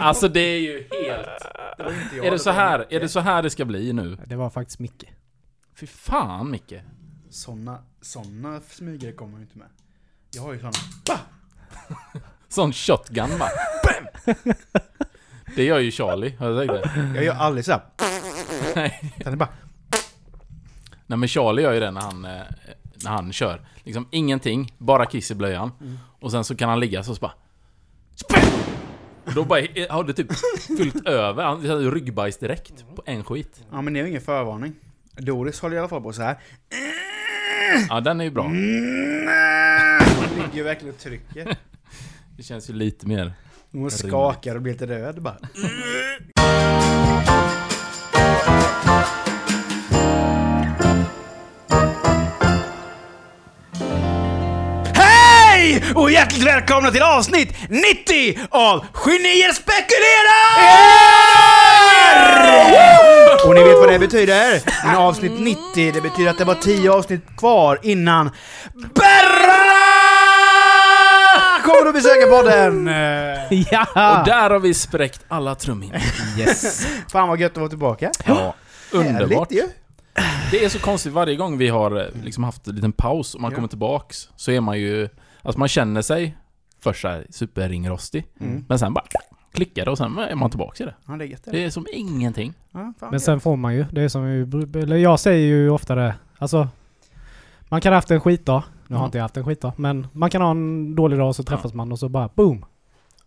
Alltså det är ju helt... Det var inte jag, Är det så var här, Micke. är det så här det ska bli nu? Det var faktiskt Micke. Fy fan Micke. Såna, såna smygare kommer ju inte med. Jag har ju såna. Sån shotgun bara. Bam! Det gör ju Charlie, har jag sagt det? Jag gör aldrig såhär. Nej. Utan det är bara... Nej men Charlie gör ju det när han, eh, när han kör. Liksom ingenting, bara kiss i blöjan. Och sen så kan han ligga så, så bara... Då bara eh, har det typ fyllt över. Han hade ryggbajs direkt på en skit. Ja men det är ju ingen förvarning. Doris håller i alla fall på så här. Ja den är ju bra. Hon ligger ju verkligen och trycker. Det känns ju lite mer... Hon skakar och blir lite röd bara. Hej! Och hjärtligt välkomna till avsnitt 90 av Genier spekulerar! Och ni vet vad det betyder? Men avsnitt 90, det betyder att det var 10 avsnitt kvar innan Berra kommer att besöka podden! Ja! Och där har vi spräckt alla trumhinnor. Yes! Fan vad gött att vara tillbaka. Ja, underbart. Härligt ju. Det är så konstigt varje gång vi har eh, liksom haft en liten paus och man Ja. kommer tillbaks så är man ju... Alltså man känner sig först såhär superringrostig. Mm. Men sen bara klickar det och sen är man tillbaks i det. Ja, det är gött. Det är som ingenting. Ja, Men sen får man ju, det är som eller jag säger ju ofta det, alltså Man kan ha haft en skitdag, nu har Mm. inte jag haft en skitdag, men man kan ha en dålig dag och så träffas man och så bara boom!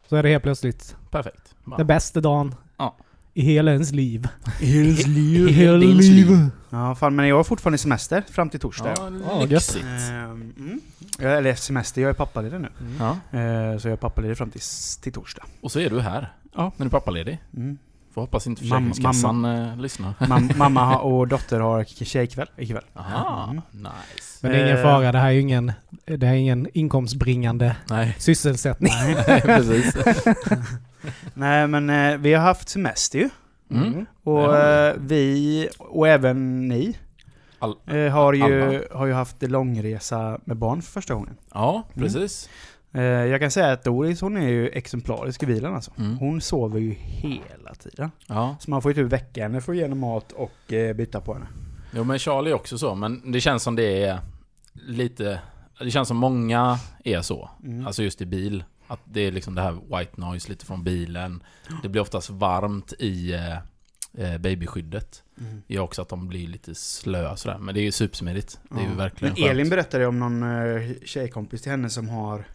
Så är det helt plötsligt Perfekt. Den bästa dagen Ja. I hela ens liv. Hela I hela ditt liv. Ja, fan men jag har fortfarande semester fram till torsdag. Ja, Ja, gött. Ehm, mm. Jag- Eller semester, jag är pappaledig nu. Ja. Ehm, Så jag är pappaledig fram till, till torsdag. Och så är du här. Ja. När du är pappaledig. Mm. Får hoppas inte Mamma- Försäkringskassan eh, lyssnar. Mam- mamma och dotter har tjejkväll ikväll. Aha, Mm. nice. Men det är ingen Eh. fara, det här är ju ingen, det här är ingen inkomstbringande Nej, sysselsättning. precis. Nej men eh, vi har haft semester ju. Mm. Och Det har eh, vi, och även ni, All- eh, har, ju, har ju haft långresa med barn för första gången. Ja, precis. Eh, Jag kan säga att Doris hon är ju exemplarisk i bilen alltså. Mm. Hon sover ju hela tiden. Ja. Så man får ju typ väcka henne för att ge henne mat och eh, byta på henne. Jo men Charlie är också så, men det känns som det är lite... Det känns som många är så. Mm. Alltså just i bil. Att det är liksom det här white noise lite från bilen. Det blir oftast varmt i eh, eh, babyskyddet. Mm. Gör också att de blir lite slöa sådär. Men det är ju supersmidigt. Det är ju Ja. verkligen Men Elin skönt. berättade om någon eh, tjejkompis till henne som har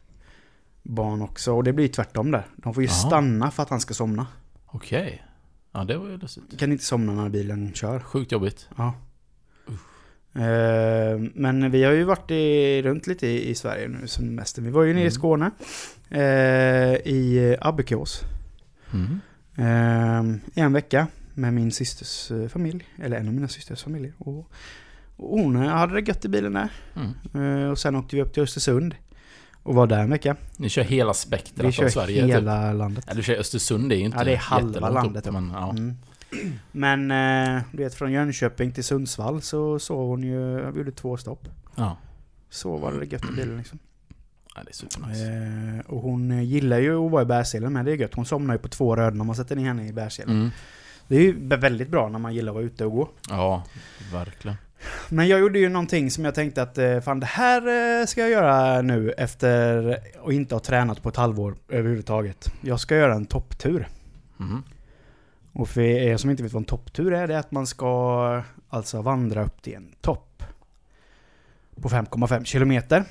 barn också. Och det blir tvärtom där. De får ju Jaha. stanna för att han ska somna. Okej. Ja, det var ju lustigt. Kan inte somna när bilen kör. Sjukt jobbigt. Ja. Eh, men vi har ju varit i, runt lite i, i Sverige nu semestern. Vi var ju nere i Mm. Skåne. Eh, I Abbekås. Mm. Eh, en vecka med min systers eh, familj. Eller en av mina systers familjer. Och, och hon eh, hade det gött i bilen där. Mm. Eh, och sen åkte vi upp till Östersund. Och var där en vecka. Ni kör hela spektrat Vi kör av Sverige typ. hela landet. Ja, du kör Östersund, det är ju inte Ja, det är halva landet, Upp, men, ja. Mm. Men eh, du vet från Jönköping till Sundsvall så sov hon ju, vi gjorde två stopp. ja. Så var det gött i bilen liksom. Ja, det är supernice. Eh, och hon eh, gillar ju att vara i bärselen men det är gött. Hon somnar ju på två röden om man sätter ner henne i bärselen. Mm. Det är ju väldigt bra när man gillar att vara ute och gå. Ja, verkligen. Men jag gjorde ju någonting som jag tänkte att eh, fan det här ska jag göra nu efter att inte ha tränat på ett halvår överhuvudtaget. Jag ska göra en topptur. Mhm. Och för er som inte vet vad en topptur är, det är att man ska alltså vandra upp till en topp. På 5,5 kilometer.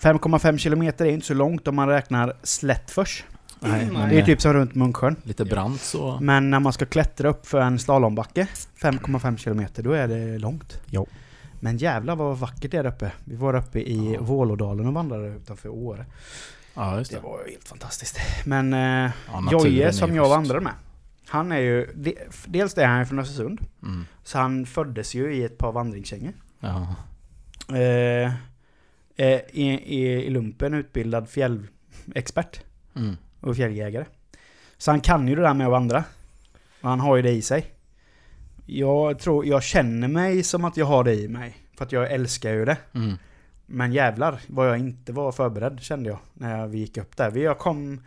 5,5 kilometer är inte så långt om man räknar Slättfors. Nej, men, Det är typ som runt Munksjön. Lite brant så... Men när man ska klättra upp för en slalombacke, 5,5 kilometer, då är det långt. Jo. Men jävlar vad vackert det är där uppe. Vi var uppe i Ja. Vålådalen och vandrade utanför Åre. Ja, just Det det. var ju helt fantastiskt. Men eh, Ja, ju som jag vandrade med. Han är ju, de- dels är han från Östersund. Mm. Så han föddes ju i ett par vandringskängor. Ja. Eh, eh, i, i, I lumpen utbildad fjällexpert Mm. och fjälljägare. Så han kan ju det där med att vandra. Och han har ju det i sig. Jag tror, jag känner mig som att jag har det i mig. För att jag älskar ju det. Mm. Men jävlar vad jag inte var förberedd kände jag när vi gick upp där. Jag kom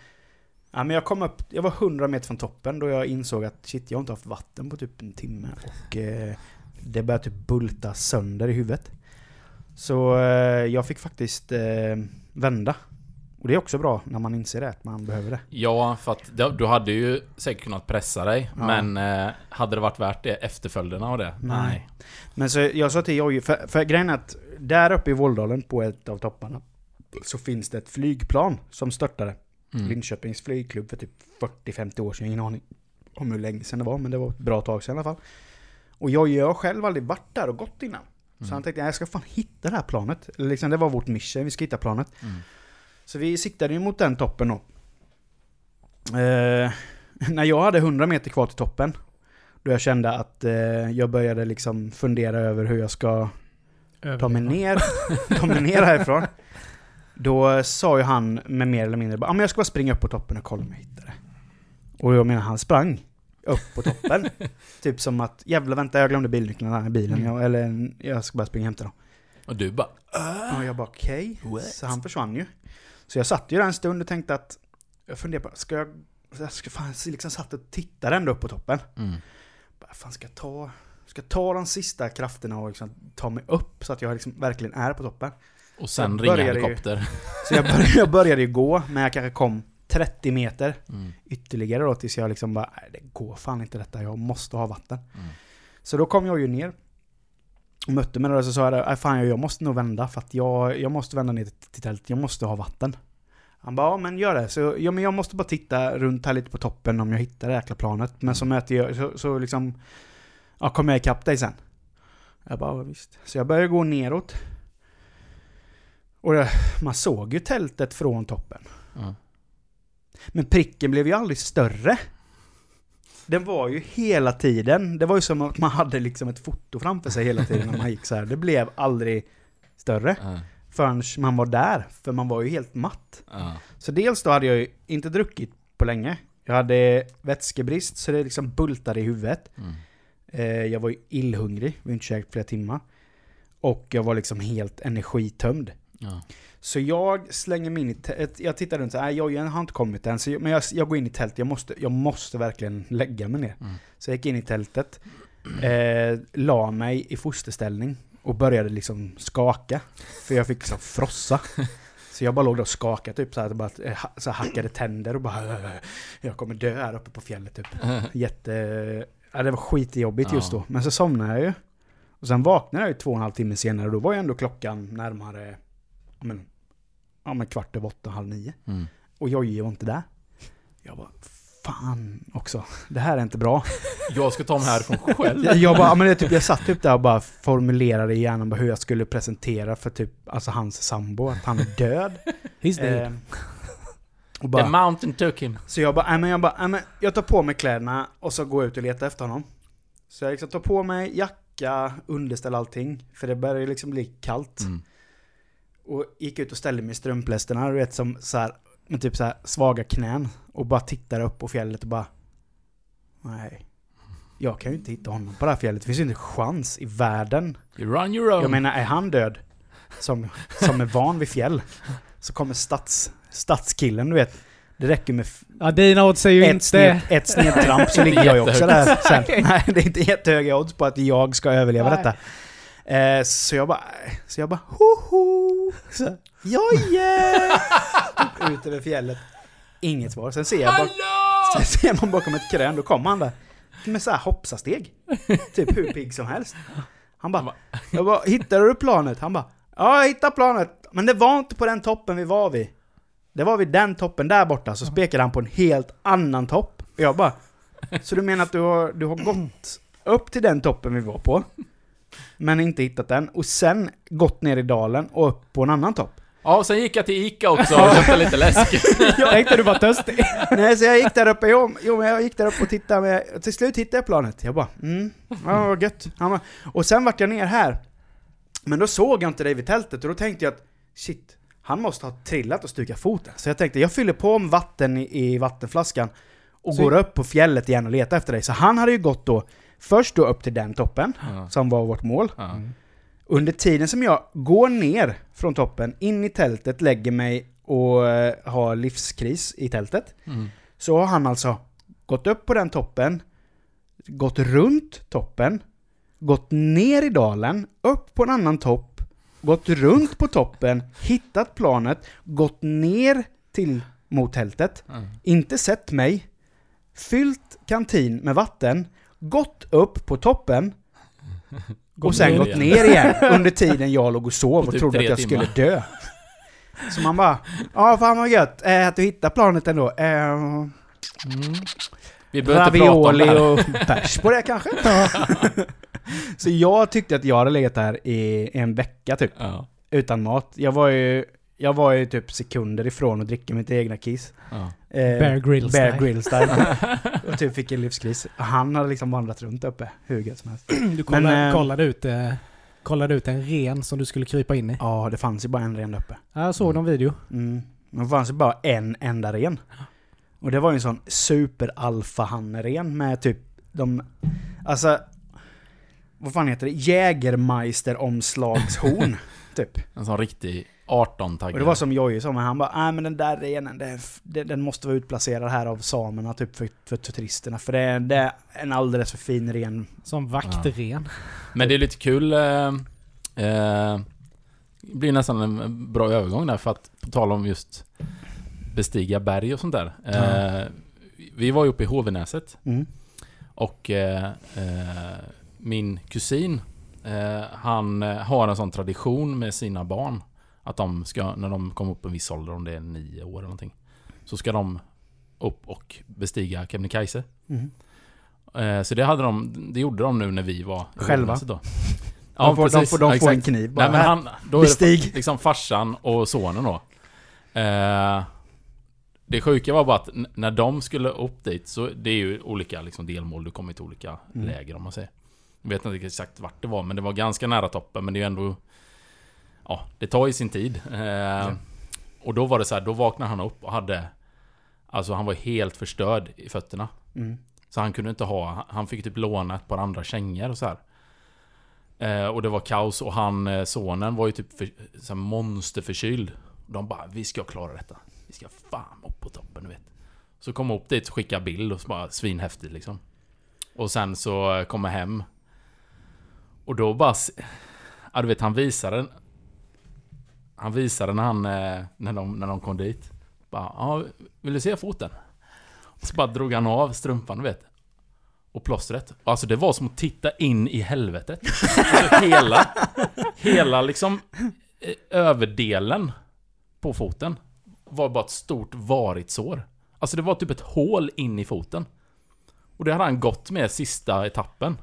Ja, men jag kom upp, jag var 100 meter från toppen då jag insåg att shit, jag har inte haft vatten på typ en timme. Och eh, det började typ bulta sönder i huvudet. Så eh, jag fick faktiskt eh, vända. Och det är också bra när man inser det, att man behöver det. Ja, för att du hade ju säkert kunnat pressa dig. Ja. Men eh, hade det varit värt det, efterföljderna av det? Nej. Men så jag sa till Jojje, för, för grejen är att där uppe i Våldalen på ett av topparna så finns det ett flygplan som störtade. Mm. Linköpings flygklubb för typ 40-50 år sedan, ingen aning om hur länge sedan det var, men det var ett bra tag sedan i alla fall. Och Jojje har själv aldrig varit där och gått innan. Så Mm. han tänkte, jag ska fan hitta det här planet. Liksom, det var vårt mission, vi ska hitta planet. Mm. Så vi siktade ju mot den toppen då. Eh, när jag hade 100 meter kvar till toppen, då jag kände att eh, jag började liksom fundera över hur jag ska ta mig ner, ta mig ner härifrån. Då sa ju han med mer eller mindre bara, ah, men jag ska bara springa upp på toppen och kolla om jag hittar det. Och jag menar, han sprang upp på toppen. typ som att, jävlar vänta jag glömde bilnycklarna i bilen, jag, eller jag ska bara springa och hämta dem. Och du bara... Och jag bara okej. What? Så han försvann ju. Så jag satt ju där en stund och tänkte att, jag funderade på, ska jag, jag ska fan, liksom satt och tittade ändå upp på toppen. Mm. Bara, fan ska jag ta, ska jag ta de sista krafterna och liksom ta mig upp så att jag liksom verkligen är på toppen. Och sen ringa började ju- helikopter. Så jag började, jag började ju gå, men jag kanske kom 30 meter Mm. ytterligare då tills jag liksom bara, nej det går fan inte detta, jag måste ha vatten. Mm. Så då kom jag ju ner och mötte mig och så sa jag, "Nej, fan jag måste nog vända för att jag, jag måste vända ner till, tältet, jag måste ha vatten. Han bara, ja men gör det. Så, ja men jag måste bara titta runt här lite på toppen om jag hittar det jäkla planet. Men så möter jag, så, så liksom, ja kommer jag ikapp dig sen? Jag bara, ja, visst. Så jag började gå neråt. Och man såg ju tältet från toppen. Ja. Men pricken blev ju aldrig större. Den var ju hela tiden, det var ju som att man hade liksom ett foto framför sig hela tiden när man gick så här. Det blev aldrig större Ja. förrän man var där, för man var ju helt matt. Ja. Så dels då hade jag ju inte druckit på länge. Jag hade vätskebrist, så det liksom bultade i huvudet. Mm. Eh, jag var ju illhungrig, vi har inte käkat flera timmar. Och jag var liksom helt energitömd. Ja. Så jag slänger mig in i tältet. Jag tittar runt, nej jag har inte kommit än. Så jag, men jag, jag går in i tältet, jag måste, jag måste verkligen lägga mig ner. Mm. Så jag gick in i tältet, eh, la mig i fosterställning och började liksom skaka. För jag fick liksom frossa. Så jag bara låg där och skakade typ så här, bara, eh, så här hackade tänder och bara "Äh, Jag kommer dö här uppe på fjället typ. Jätte... Ja, det var skitjobbigt just Ja. då. Men så somnade jag ju. Och sen vaknade jag ju två och en halv timme senare och då var ju ändå klockan närmare... Men... Ja men kvart över åtta, halv nio. Mm. Och Jojje var inte där. Jag bara, fan också. Det här är inte bra. Jag ska ta mig härifrån själv. Jag, jag, bara, ja, men det, är typ, jag satt typ där och bara formulerade i hjärnan hur jag skulle presentera för typ, alltså hans sambo, att han är död. He's dead. Eh, och The bara, mountain took him. så jag bara, nej men jag bara, nej men jag tar på mig kläderna och så går jag ut och letar efter honom. Så jag liksom tar på mig jacka, underställ allting. För det börjar ju liksom bli kallt. Mm. Och gick ut och ställde mig i strumplästerna, du vet som så här, med typ så här svaga knän. Och bara tittade upp på fjället och bara... Nej. Jag kan ju inte hitta honom på det här fjället. Det finns ju inte chans i världen. You run your own. Jag menar, är han död? Som, som är van vid fjäll. Så kommer stats, stadskillen, du vet. Det räcker med Ja, dina odds är ju ett, inte... sned, ett snedtramp så ligger jag ju också där sen. Nej, det är inte jättehöga odds på att jag ska överleva Nej. detta. Eh, så jag bara, så jag bara, hoho! Så, Joje! Ut över fjället. Inget svar. Sen ser jag, bak, sen ser man bakom ett krön, då kommer han där. Med så här hoppsasteg. Typ hur pigg som helst. Han bara, jag bara, hittade du planet? Han bara, ja jag hittade planet. Men det var inte på den toppen vi var vid. Det var vid den toppen där borta, så spekade han på en helt annan topp. Och jag bara, så du menar att du har, du har gått upp till den toppen vi var på, men inte hittat den, och sen gått ner i dalen och upp på en annan topp? Ja, och sen gick jag till Ica också och köpte lite läsk. Jag tänkte du var törstig. Nej, så jag gick där uppe, jo, jo men jag gick där uppe och tittade, men till slut hittade jag planet. Jag bara, mm, ja vad gött. Han bara, och sen vart jag ner här. Men då såg jag inte dig vid tältet och då tänkte jag att, shit, han måste ha trillat och stukat foten. Så jag tänkte, jag fyller på med vatten i, i vattenflaskan och Så- går upp på fjället igen och letar efter dig. Så han hade ju gått då, först då upp till den toppen, Ja. som var vårt mål. Ja. Under tiden som jag går ner från toppen, in i tältet, lägger mig och eh, har livskris i tältet, Mm. Så har han alltså gått upp på den toppen, gått runt toppen, gått ner i dalen, upp på en annan topp, gått runt på toppen, hittat planet, gått ner till mot tältet, Mm. inte sett mig, fyllt kantin med vatten, gått upp på toppen och sen gått ner igen under tiden jag låg och sov och typ trodde att jag skulle dö. Så man bara, ja fan vad gött, eh, att du hittade planet ändå. Eh, Vi behöver inte prata om det ravioli här. och bärs på det kanske? Så jag tyckte att jag hade legat där i en vecka typ, Ja, utan mat. Jag var ju, jag var ju typ sekunder ifrån att dricka mitt egna kiss. ja. Eh, Bear Grylls Bear style. Grylls style. och typ fick en livskris. Han hade liksom vandrat runt uppe hur gött som helst. Du kollade, Men, eh, kollade, ut, eh, kollade ut en ren som du skulle krypa in i. Ja, det fanns ju bara en ren där uppe. Ja, Jag såg någon video. Mm. Men det fanns ju bara en enda ren. Och det var ju en sån super alfa ren med typ de... Alltså... Vad fan heter det? Jägermeister omslagshorn. typ. En sån riktig 18-taggare. Och det var som Jojje sa, men han bara nej men den där renen, det, den måste vara utplacerad här av samerna typ för, för turisterna. För det, är- det är en alldeles för fin ren. Som vaktren. Men det är lite kul. Eh, eh, det blir nästan en bra övergång där för att på tal om just bestiga berg och sånt där. Eh, Vi var ju uppe i Hovenäset Mm. och eh, eh, min kusin eh, han har en sån tradition med sina barn att de ska, när de kommer upp en viss ålder, om det är nio år eller någonting, så ska de upp och bestiga Kebnekaise. Mm. Eh, Så det, hade de, det gjorde de nu när vi var Själva? Då. de får, de precis. får, de Ja, får en exakt. kniv bara. Nej, men han, då är det Bestig. liksom farsan och sonen då. Eh, det sjuka var bara att när de skulle upp dit, så det är ju olika liksom, delmål, du kommer till olika Mm. läger om man säger. Jag vet inte exakt vart det var, men det var ganska nära toppen, men det är ju ändå... Ja, det tar ju sin tid. Eh, Och då var det så här, då vaknade han upp och hade... Alltså han var helt förstörd i fötterna. Mm. Så han kunde inte ha, han fick typ låna ett par andra kängor och så här. Eh, och det var kaos och han, eh, sonen var ju typ för, så här monsterförkyld. De bara, vi ska klara detta. Vi ska fan upp på toppen, du vet. Så kom jag upp dit och skickade bild och så bara svinhäftigt liksom. Och sen så eh, kom jag hem. Och då bara... Ja, du vet, han visade... Han visade när han... eh, När de, när de kom dit. Bara, ja, vill du se foten? Och så bara drog han av strumpan, du vet. Och plåstret. Alltså det var som att titta in i helvetet. Alltså hela... Hela liksom... eh, Överdelen på foten var bara ett stort varigt sår. Alltså det var typ ett hål in i foten. Och det hade han gått med sista etappen.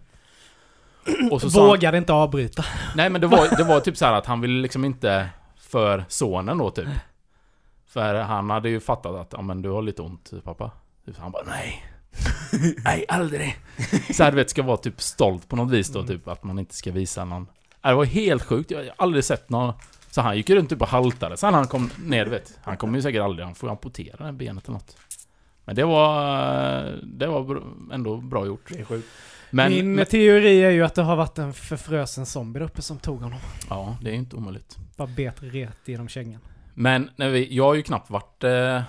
Och så sa han, Vågade inte avbryta. Nej men det var, det var typ så här att han ville liksom inte för sonen då typ. För han hade ju fattat att, ja men du har lite ont pappa. Typ, så han bara nej. Nej, aldrig. Så här, du vet, ska vara typ stolt på något vis då, typ att man inte ska visa någon. Det var helt sjukt, jag har aldrig sett någon. Så han gick runt typ och haltade. Sen han kom ner, du vet. Han kommer ju säkert aldrig, han får ju amputera det benet eller något. Men det var, det var ändå bra gjort. Det är sjukt. Men, Min men teori är ju att det har varit en förfrösen zombie där uppe som tog honom. ja, det är ju inte omöjligt. Bara bet ret genom kängan. Men när vi, jag har ju knappt varit... Eh,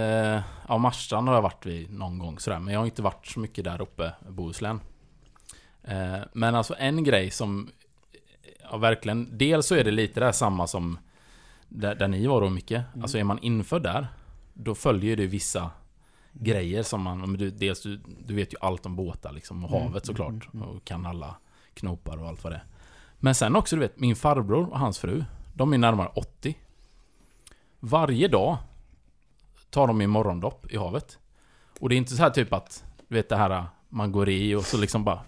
eh, ja, Marstrand har jag varit vid någon gång sådär, men jag har inte varit så mycket där uppe i Bohuslän. Eh, men alltså en grej som... Ja, verkligen. Dels så är det lite det här samma som där, där ni var då mycket. Mm. Alltså är man inför där, då följer det vissa grejer som man... Du, dels du, du vet ju allt om båtar liksom, och Mm, havet såklart. mm, mm. Och kan alla knopar och allt vad det är. Men sen också, du vet, min farbror och hans fru, de är närmare 80. Varje dag tar de i morgondopp i havet. Och det är inte så här typ att, du vet det här man går i och så liksom bara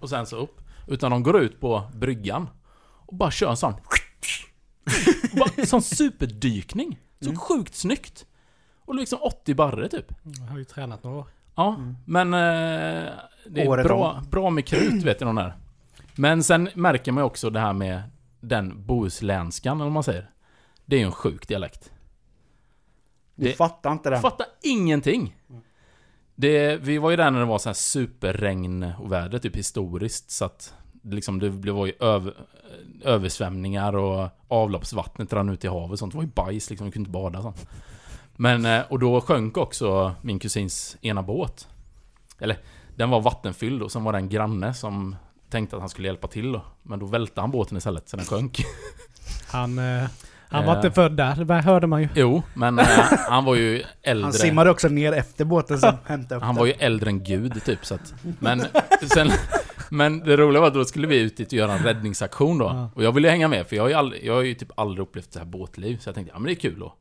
och sen så upp. Utan de går ut på bryggan och bara kör en sån bara, Sån superdykning. Så sjukt snyggt. Och liksom 80 barre typ. Jag har ju tränat några år. Ja, Mm. men eh, det är Året bra, bra med krut vet jag de där. Men sen märker man ju också det här med den bohuslänskan, eller vad man säger. Det är ju en sjuk dialekt. Du Det- fattar inte det. Fattar ingenting. Det, vi var ju där när det var så här superregn och väder, typ historiskt. Så att det liksom, det blev- var ju över, översvämningar och avloppsvattnet rann ut i havet och sånt. Det var ju bajs liksom, vi kunde inte bada och sånt. Men, eh, och då sjönk också min kusins ena båt. Eller, den var vattenfylld och sen var det en granne som tänkte att han skulle hjälpa till då. Men då välte han båten istället så den sjönk. Han, eh, han var Eh. inte född där, det hörde man ju. Jo, men eh, han var ju äldre. Han simmade också ner efter båten sen hämtade upp Han den. var ju äldre än gud typ så att, Men sen Men det roliga var att då skulle vi ut dit och göra en räddningsaktion då Ja. Och jag ville hänga med för jag har ju, aldrig, jag har ju typ aldrig upplevt så här båtliv Så jag tänkte ja men det är kul då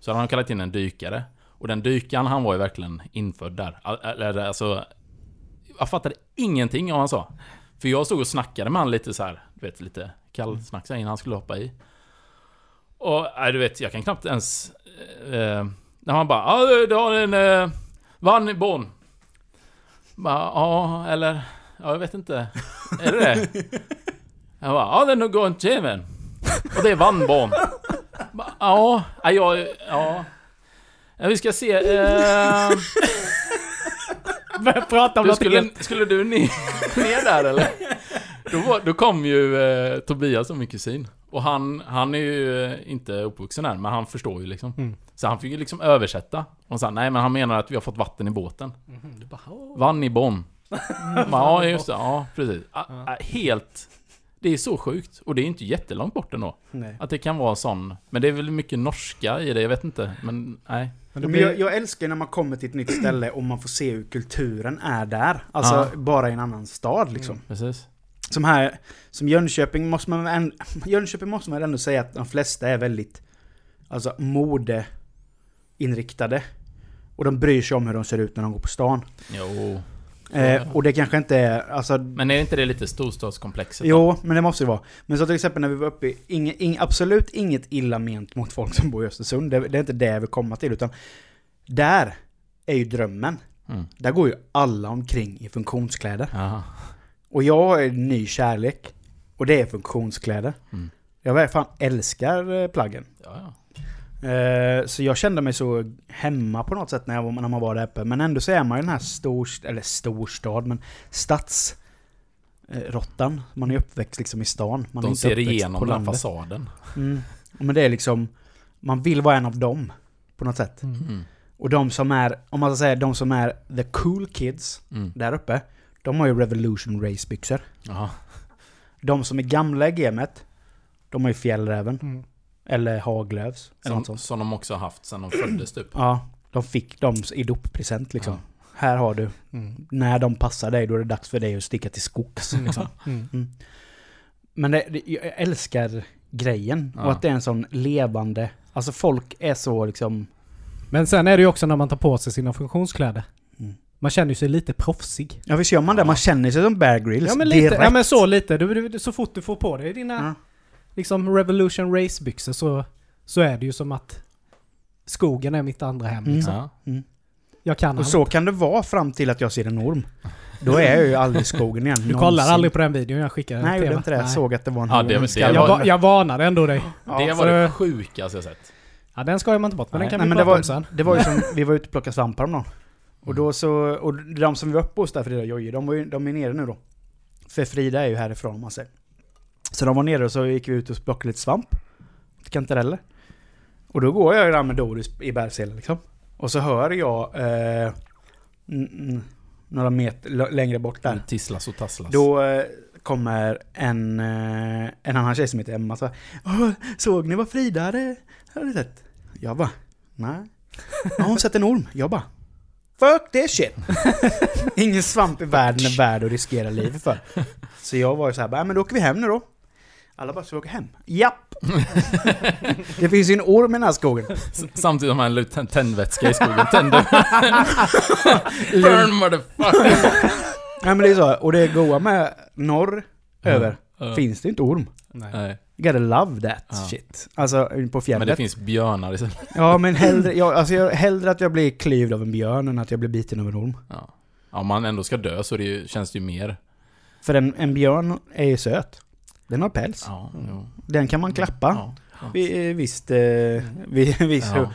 Så hade han kallat in en dykare Och den dykaren han var ju verkligen infödd där Eller alltså Jag fattade ingenting av vad han sa För jag stod och snackade med han lite så här, Du vet lite kallsnack så här innan han skulle hoppa i Och nej, du vet jag kan knappt ens eh, När han bara ja du har en eh, Bonn bara, ja, eller... Ja, jag vet inte. Är det det? Jag bara, ja, den går inte även. Och det är Vannbarn. Ja, ja, jag... Ja. Vi ska se. Eh, Börja prata om du något skulle, helt- skulle du ner, ner där eller? Då, var, då kom ju eh, Tobias och min kusin. Och han, han är ju eh, inte uppvuxen än, men han förstår ju liksom. Mm. Så han fick ju liksom översätta. Och sa nej men han menar att vi har fått vatten i båten. Du bara. Vann i Bonn. ja, just det. Ja, precis. Ah, Ja. ah, Helt... Det är så sjukt. Och det är inte jättelångt bort ändå. Nej. Att det kan vara sån... Men det är väl mycket norska i det, jag vet inte. Men nej. Men blir, jag, jag älskar när man kommer till ett nytt ställe och man får se hur kulturen är där. Alltså Ja. bara i en annan stad liksom. Precis. Som här, som Jönköping måste man ändå, Jönköping måste man ändå säga att de flesta är väldigt, alltså modeinriktade. Och de bryr sig om hur de ser ut när de går på stan. Jo. Eh, och det kanske inte är, alltså... Men är inte det lite storstadskomplexet? Jo, men det måste det vara. Men så till exempel när vi var uppe i, inge, ing, absolut inget illa ment mot folk som bor i Östersund. Det, det är inte det jag vill komma till, utan där är ju drömmen. Mm. Där går ju alla omkring i funktionskläder. Jaha. Och jag har en ny kärlek. Och det är funktionskläder. Mm. Jag fan älskar eh, plaggen. Ja, ja. Eh, Så jag kände mig så hemma på något sätt när, jag, var- när man var där uppe. Men ändå så är man ju den här stor, eller storstad, men stads råttan. Man är uppväxt liksom i stan. Man är De inte ser igenom på den landet. fasaden. Mm. Men det är liksom, man vill vara en av dem. På något sätt. Mm. Och de som är, om man ska säga de som är the cool kids Mm. där uppe. De har ju Revolution Race-byxor. Jaha. De som är gamla i gamet, de har ju Fjällräven. Mm. Eller Haglöfs. Något Som, sånt. som de också har haft sen de föddes typ. Ja, de fick dem i doppresent liksom. Ja. Här har du. Mm. När de passar dig, då är det dags för dig att sticka till skogs. Liksom. Mm. Men det, det, jag älskar grejen. Ja. Och att det är en sån levande... Alltså folk är så liksom... Men sen är det ju också när man tar på sig sina funktionskläder. Mm. Man känner sig lite proffsig. Ja visst gör man det? Man känner sig som Bear Grylls Ja men lite, direkt. ja men så lite. Du, du, så fort du får på dig dina Ja. Liksom Revolution Race-byxor så, så är det ju som att skogen är mitt andra hem. Mm. Liksom. Ja. Jag kan Och allt. så kan det vara fram till att jag ser en orm. Då är jag ju aldrig i skogen igen. Du kollar aldrig på den videon jag skickade Nej, jag gjorde inte det. Jag såg att det var en Ja, det- var- Jag, va, jag varnade ändå dig. Ja, det var det så- sjukaste jag sett. Ja, den ska man inte bort, men Nej. den kan Nej, vi men det prata var, om sen. det var ju som, vi var ute och plockade svampar om dagen. Och Mm. då så, och de som vi var uppe hos där, Frida och Jojje, de, var ju, de är nere nu då. För Frida är ju härifrån om man säger. Så de var nere och så gick vi ut och plockade lite svamp. Kantareller. Och då går jag ju där med Doris i bärselen liksom. Och så hör jag eh, några meter längre bort där. Tisslas och tasslas. Då eh, kommer en, eh, en annan tjej som heter Emma så här, "Åh, Såg ni vad Frida hade, hade sett? Jag bara, nej. Har hon sett en orm? Jag bara, fuck this shit! Ingen svamp i världen är värd att riskera livet för. Så jag var ju så här, "Ja, men då åker vi hem nu då. Alla bara, ska åka hem? Japp! det finns ju en orm i den här skogen. Samtidigt la ut tänd- tändvätska i skogen. Tänder. Burn motherfucker! Nej men det är så, och det goa med norr över Ja. finns det inte orm. Nej. Nej. You gotta love that Ja. shit. Alltså på fjället. Men det finns björnar istället. Ja, men hellre, jag, alltså jag, hellre att jag blir klyvd av en björn än att jag blir biten av en orm. Ja. Om man ändå ska dö så det ju, känns det ju mer. För en, en björn är ju söt. Den har päls. Ja, jo. Den kan man klappa. Ja. Vid, visst, eh, vid, visst Ja.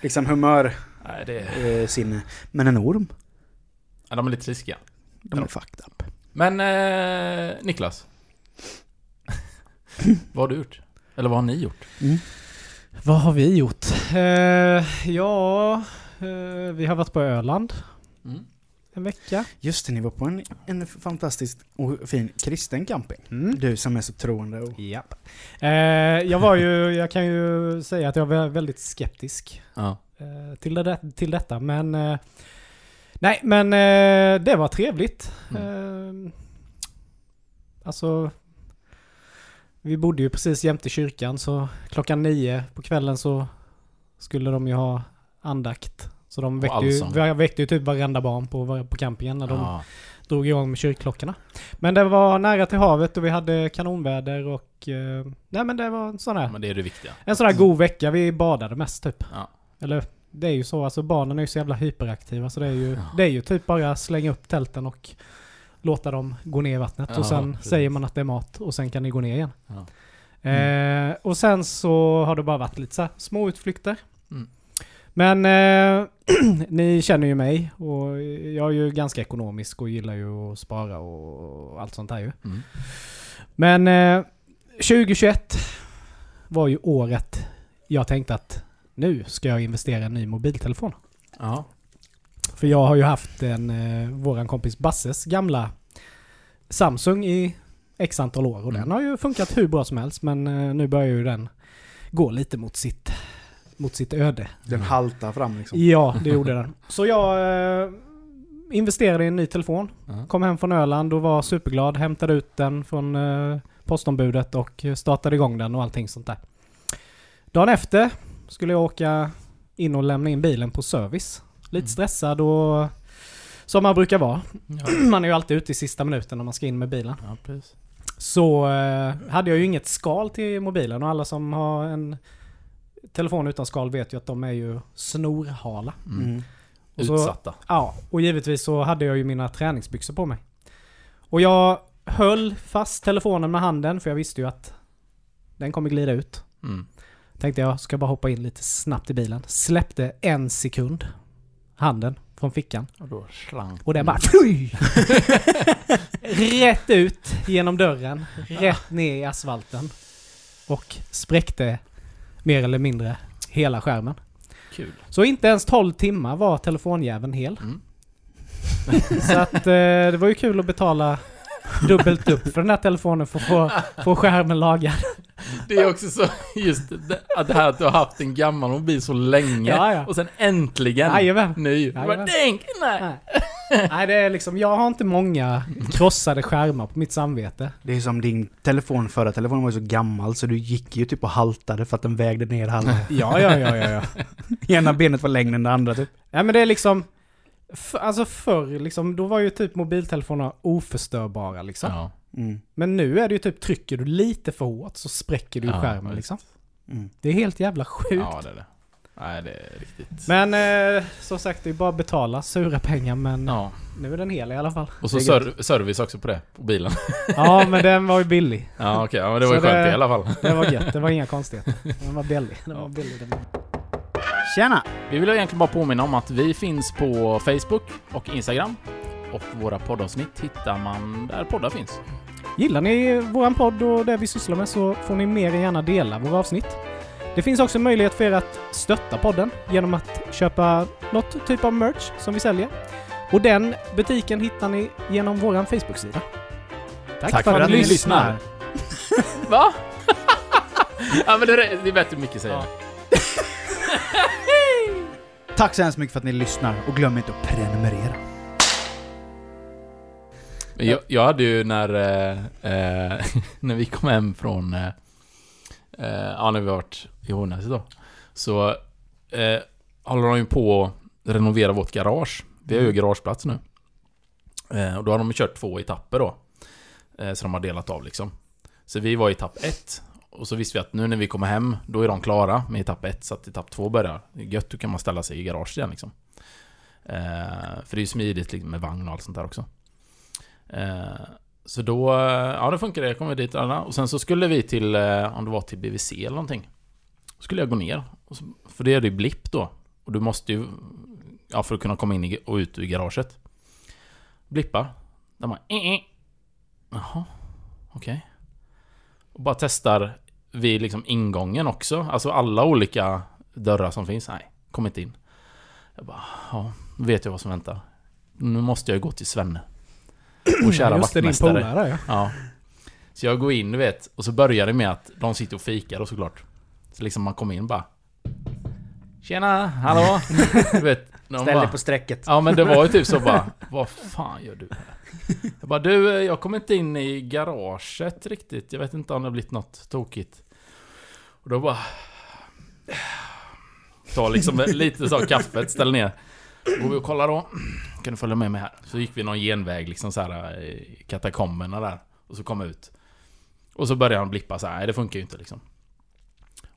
liksom humör, Nej, det... eh, sinne. Men en orm, ja, de är lite riskiga. de Ja. är fucked up. Men eh, Niklas. vad har du gjort? Eller vad har ni gjort? Vad har vi gjort? Eh, ja, eh, vi har varit på Öland Mm. En vecka. Just det, ni var på en, en fantastisk och fin kristen camping. Mm. Du som är så troende och... Japp. Eh, jag var ju, jag kan ju säga att jag var väldigt skeptisk Ja. eh, till, det, till detta. Men eh, nej, men eh, det var trevligt. Eh, alltså, vi bodde ju precis jämte kyrkan så klockan nio på kvällen så skulle de ju ha andakt. Så de väckte ju, väckte ju typ varenda barn på, på campingen när de Ja. drog igång med kyrkklockorna. Men det var nära till havet och vi hade kanonväder och... Eh, nej men det var en sån här, Men det är det viktiga. en sån här god vecka. Vi badade mest typ. Ja. Eller det är ju så, alltså barnen är ju så jävla hyperaktiva så det är ju, Ja. det är ju typ bara slänga upp tälten och låta dem gå ner i vattnet. Ja, och sen precis. säger man att det är mat och sen kan ni gå ner igen. Ja. Eh, och sen så har det bara varit lite så små utflykter. Men eh, ni känner ju mig och jag är ju ganska ekonomisk och gillar ju att spara och allt sånt här ju. Mm. Men eh, 2021 var ju året jag tänkte att nu ska jag investera i en ny mobiltelefon. Ja. För jag har ju haft en, eh, våran kompis Basses gamla Samsung i x antal år och Mm. den har ju funkat hur bra som helst men eh, nu börjar ju den gå lite mot sitt, mot sitt öde. Den haltar fram liksom. Ja, det gjorde den. Så jag eh, investerade i en ny telefon. Ja. Kom hem från Öland och var superglad. Hämtade ut den från eh, postombudet och startade igång den och allting sånt där. Dagen efter skulle jag åka in och lämna in bilen på service. Lite Mm. stressad och som man brukar vara. Ja. Man är ju alltid ute i sista minuten när man ska in med bilen. ja, precis. Så eh, hade jag ju inget skal till mobilen och alla som har en telefon utan skal vet ju att de är ju snorhala. Mm. Mm. Och så- Utsatta. Ja, och givetvis så hade jag ju mina träningsbyxor på mig. Och jag höll fast telefonen med handen för jag visste ju att den kommer glida ut. Mm. Tänkte jag ska bara hoppa in lite snabbt i bilen. Släppte en sekund handen från fickan. Och då slank Och den bara! Rätt ut genom dörren. Rätt ner i asfalten. Och spräckte mer eller mindre hela skärmen. Kul. Så inte ens 12 timmar var telefonjäveln hel. Mm. Så att eh, det var ju kul att betala dubbelt upp för den här telefonen för att få, få skärmen lagad. Det är också så, just det, att det här att du har haft en gammal mobil så länge Ja, ja. och sen äntligen Jajamän. ny. Jajamän. Bara. Nej. Nej, det är liksom, jag har inte många krossade skärmar på mitt samvete. Det är som din telefon, förra telefonen var ju så gammal så du gick ju typ och haltade för att den vägde ner halva. Ja, ja, ja, ja, ja. Ena benet var längre än det andra typ. Nej men det är liksom... F- alltså förr liksom, då var ju typ mobiltelefonerna oförstörbara liksom. Ja. Mm. Men nu är det ju typ, trycker du lite för hårt så spräcker du Ja, skärmen liksom. Mm. Det är helt jävla sjukt. ja, det är det. Nej, det är riktigt. Men eh, som sagt, det är bara att betala sura pengar men Ja. nu är den hel i alla fall. Och så Det är gött. ser service också på det, på bilen. Ja men den var ju billig. Ja, okej. ja, men det var ju Så skönt det- i alla fall. Det var gött, det var inga konstigheter. Den var billig. Den var billig. Den var... Tjena! Vi vill egentligen bara påminna om att vi finns på Facebook och Instagram. Och våra poddavsnitt hittar man där poddar finns. Gillar ni våran podd och det vi sysslar med så får ni mer än gärna dela våra avsnitt. Det finns också möjlighet för er att stötta podden genom att köpa något typ av merch som vi säljer. Och den butiken hittar ni genom våran Facebook-sida. Tack, för, att, ni lyssnar. Va? ja, men det är, det är bättre Micke säger. Ja. Tack så hemskt mycket för att ni lyssnar och glöm inte att prenumerera. Men Jag, jag hade ju när, eh, eh, när vi kom hem från, eh, eh, ja när vi varit i Hornäset då. Så eh, håller de ju på att renovera vårt garage. Vi har ju garageplats nu. Eh, och då har de kört två etapper då. Eh, så de har delat av liksom. Så vi var i etapp ett. Och så visste vi att nu när vi kommer hem, då är de klara med etapp ett. Så att etapp två börjar. Det är gött, då kan man ställa sig i garaget igen liksom. Eh, för det är ju smidigt liksom, med vagn och allt sånt där också. Eh, så då, eh, ja det funkar det. Jag kom vi dit alla. Och sen så skulle vi till, eh, om det var till BVC eller någonting. Så skulle jag gå ner. Och så, för det är det ju blipp då. Och du måste ju, ja för att kunna komma in och ut ur garaget. Blippa. Där man, eh, eh. Jaha, okej. Och bara testar vid liksom ingången också. Alltså alla olika dörrar som finns. Nej, kom inte in. Jag bara, ja, nu vet jag vad som väntar. Nu måste jag gå till Svenne. Och kära Just det, din vaktmästare. polare ja. Ja. Så jag går in, du vet, och så börjar det med att de sitter och fikar och såklart. Så liksom man kommer in bara... Tjena, hallå? Du vet, Ställ dig på strecket. Ja men det var ju typ så bara, vad fan gör du här? Jag bara, du, eh, jag kommer inte in i garaget riktigt. Jag vet inte om det har blivit något tokigt. Och då bara... Ta liksom lite så kaffet, ställ ner. Går vi och kollar då. Kan du följa med mig här? Så gick vi någon genväg liksom så här i katakomberna där. Och så kom ut. Och så började han blippa så här, nej det funkar ju inte liksom.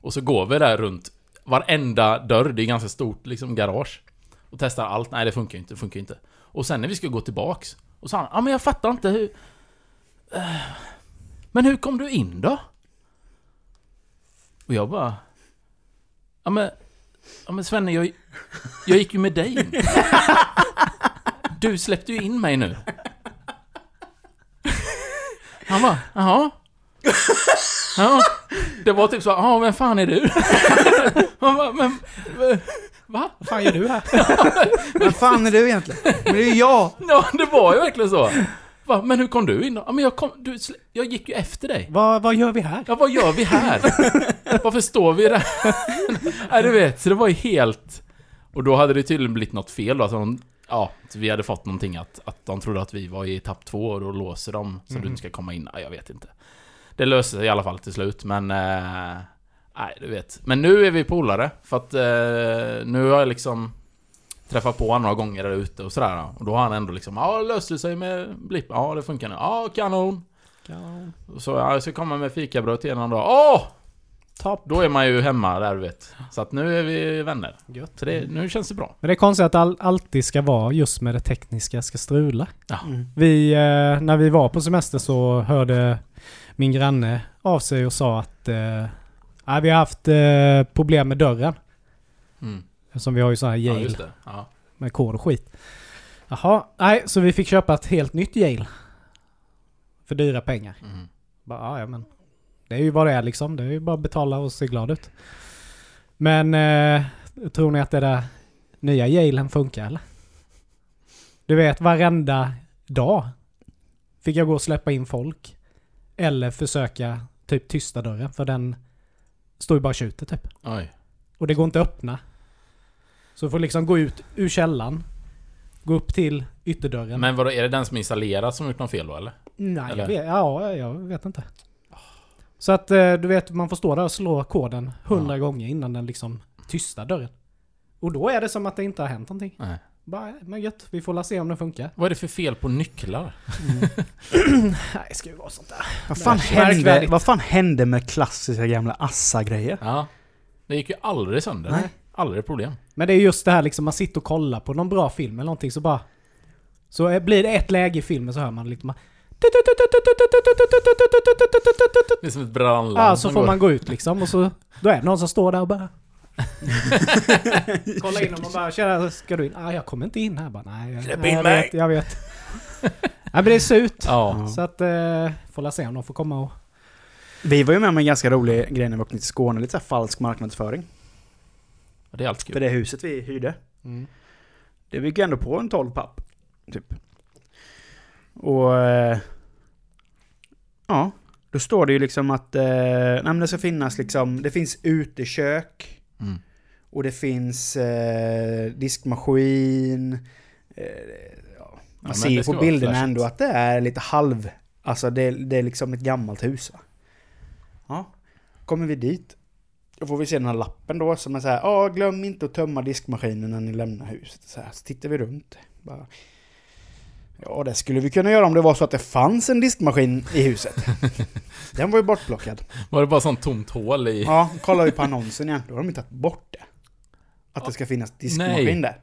Och så går vi där runt varenda dörr, det är ganska stort liksom garage. Och testar allt, nej det funkar ju inte, det funkar ju inte. Och sen när vi ska gå tillbaks, och sa han, ja men jag fattar inte hur... Eh, Men hur kom du in då? Och jag bara... Ja men... Ja men Svenne, jag, jag gick ju med dig in. Du släppte ju in mig nu. Han bara, jaha? Ja, det var typ så, ja vem fan är du? Han bara, men... Va? Vad fan gör du här? Vad fan är du egentligen? Men det är ju jag! Ja, det var ju verkligen så. Va, men hur kom du in då? Ja, men jag kom... Du, slä- jag gick ju efter dig. vad, vad gör vi här? Ja, vad gör vi här? Varför står vi där? Nej, du vet, så det var ju helt... Och då hade det tydligen blivit något fel då, de, Ja, vi hade fått någonting att, att de trodde att vi var i etapp två och då låser de så du inte ska komma in. Ja, jag vet inte. Det löste sig i alla fall till slut, men... Eh, nej, du vet. Men nu är vi polare, för att eh, nu har jag liksom träffat på honom några gånger där ute och sådär. Och då har han ändå liksom, ja, löste det sig med blipp? Ja, det funkar nu. Ja, kanon. Och Så ja, jag ska komma med fikabröd till en dag. Åh! Topp. Då är man ju hemma där du vet. Så att nu är vi vänner. Gött. Så det, nu känns det bra. Men det är konstigt att all, alltid ska vara just med det tekniska ska strula. Mm. Vi, eh, när vi var på semester så hörde min granne av sig och sa att eh, vi har haft eh, problem med dörren. Mm. Som vi har ju sån här Ja, Yale just det. Ja. med kod och skit. Jaha, nej, så vi fick köpa ett helt nytt Yale. För dyra pengar. Mm. Bara, ja, ja, men det är ju vad det är liksom. Det är ju bara att betala och se glad ut. Men eh, tror ni att det där nya Yalen funkar eller? Du vet, varenda dag fick jag gå och släppa in folk. Eller försöka typ tysta dörren för den står ju bara och tjuter typ. Oj. Och det går inte att öppna. Så du får liksom gå ut ur källan. Gå upp till ytterdörren. Men vadå, är det den som är installerad som gjort något fel då eller? Nej, Eller? jag vet, ja, jag vet inte. Så att eh, du vet, man får stå där och slå koden hundra Ja. gånger innan den liksom tystar dörren. Och då är det som att det inte har hänt någonting. Nej. Bara, men gött, vi får la se om det funkar. Vad är det för fel på nycklar? Nej, det ska ju vara sånt där. Vad fan, hände, vad fan hände med klassiska gamla Assa-grejer? Ja. Det gick ju aldrig sönder. Nej. Aldrig problem. Men det är just det här liksom, man sitter och kollar på någon bra film eller någonting så bara... Så eh, blir det ett läge i filmen så hör man liksom... Det är som ett brandlarm Ja, så får går. man gå ut liksom och så... Då är det någon som står där och bara... Kolla in och man bara Tjena, ska du in? Ah, jag kommer inte in här bara. Nej, jag, Släpp in jag mig." vet, jag vet. Nej men det är surt. Ja. Så att... Eh, får la se om de får komma och... Vi var ju med om en ganska rolig grej när vi åkte till Skåne, lite så här falsk marknadsföring. Det är alltid För kul. det huset vi hyrde, det gick ändå på en 12 papp. Typ. Och... Eh, ja. Då står det ju liksom att... Eh, nej men det ska finnas liksom... Det finns utekök. Mm. Och det finns eh, diskmaskin. Eh, ja. Man men ser på bilderna ändå att det är lite halv... Alltså det, det är liksom ett gammalt hus va? Ja. Kommer vi dit. Då får vi se den här lappen då som är så här. Ja, glöm inte att tömma diskmaskinen när ni lämnar huset. Så, här, så tittar vi runt. Bara, ja, det skulle vi kunna göra om det var så att det fanns en diskmaskin i huset. Den var ju bortplockad. Var det bara sånt tomt hål i... Ja, kollar vi på annonsen igen. Då har de inte tagit bort det. Att det ska finnas diskmaskin Nej. där.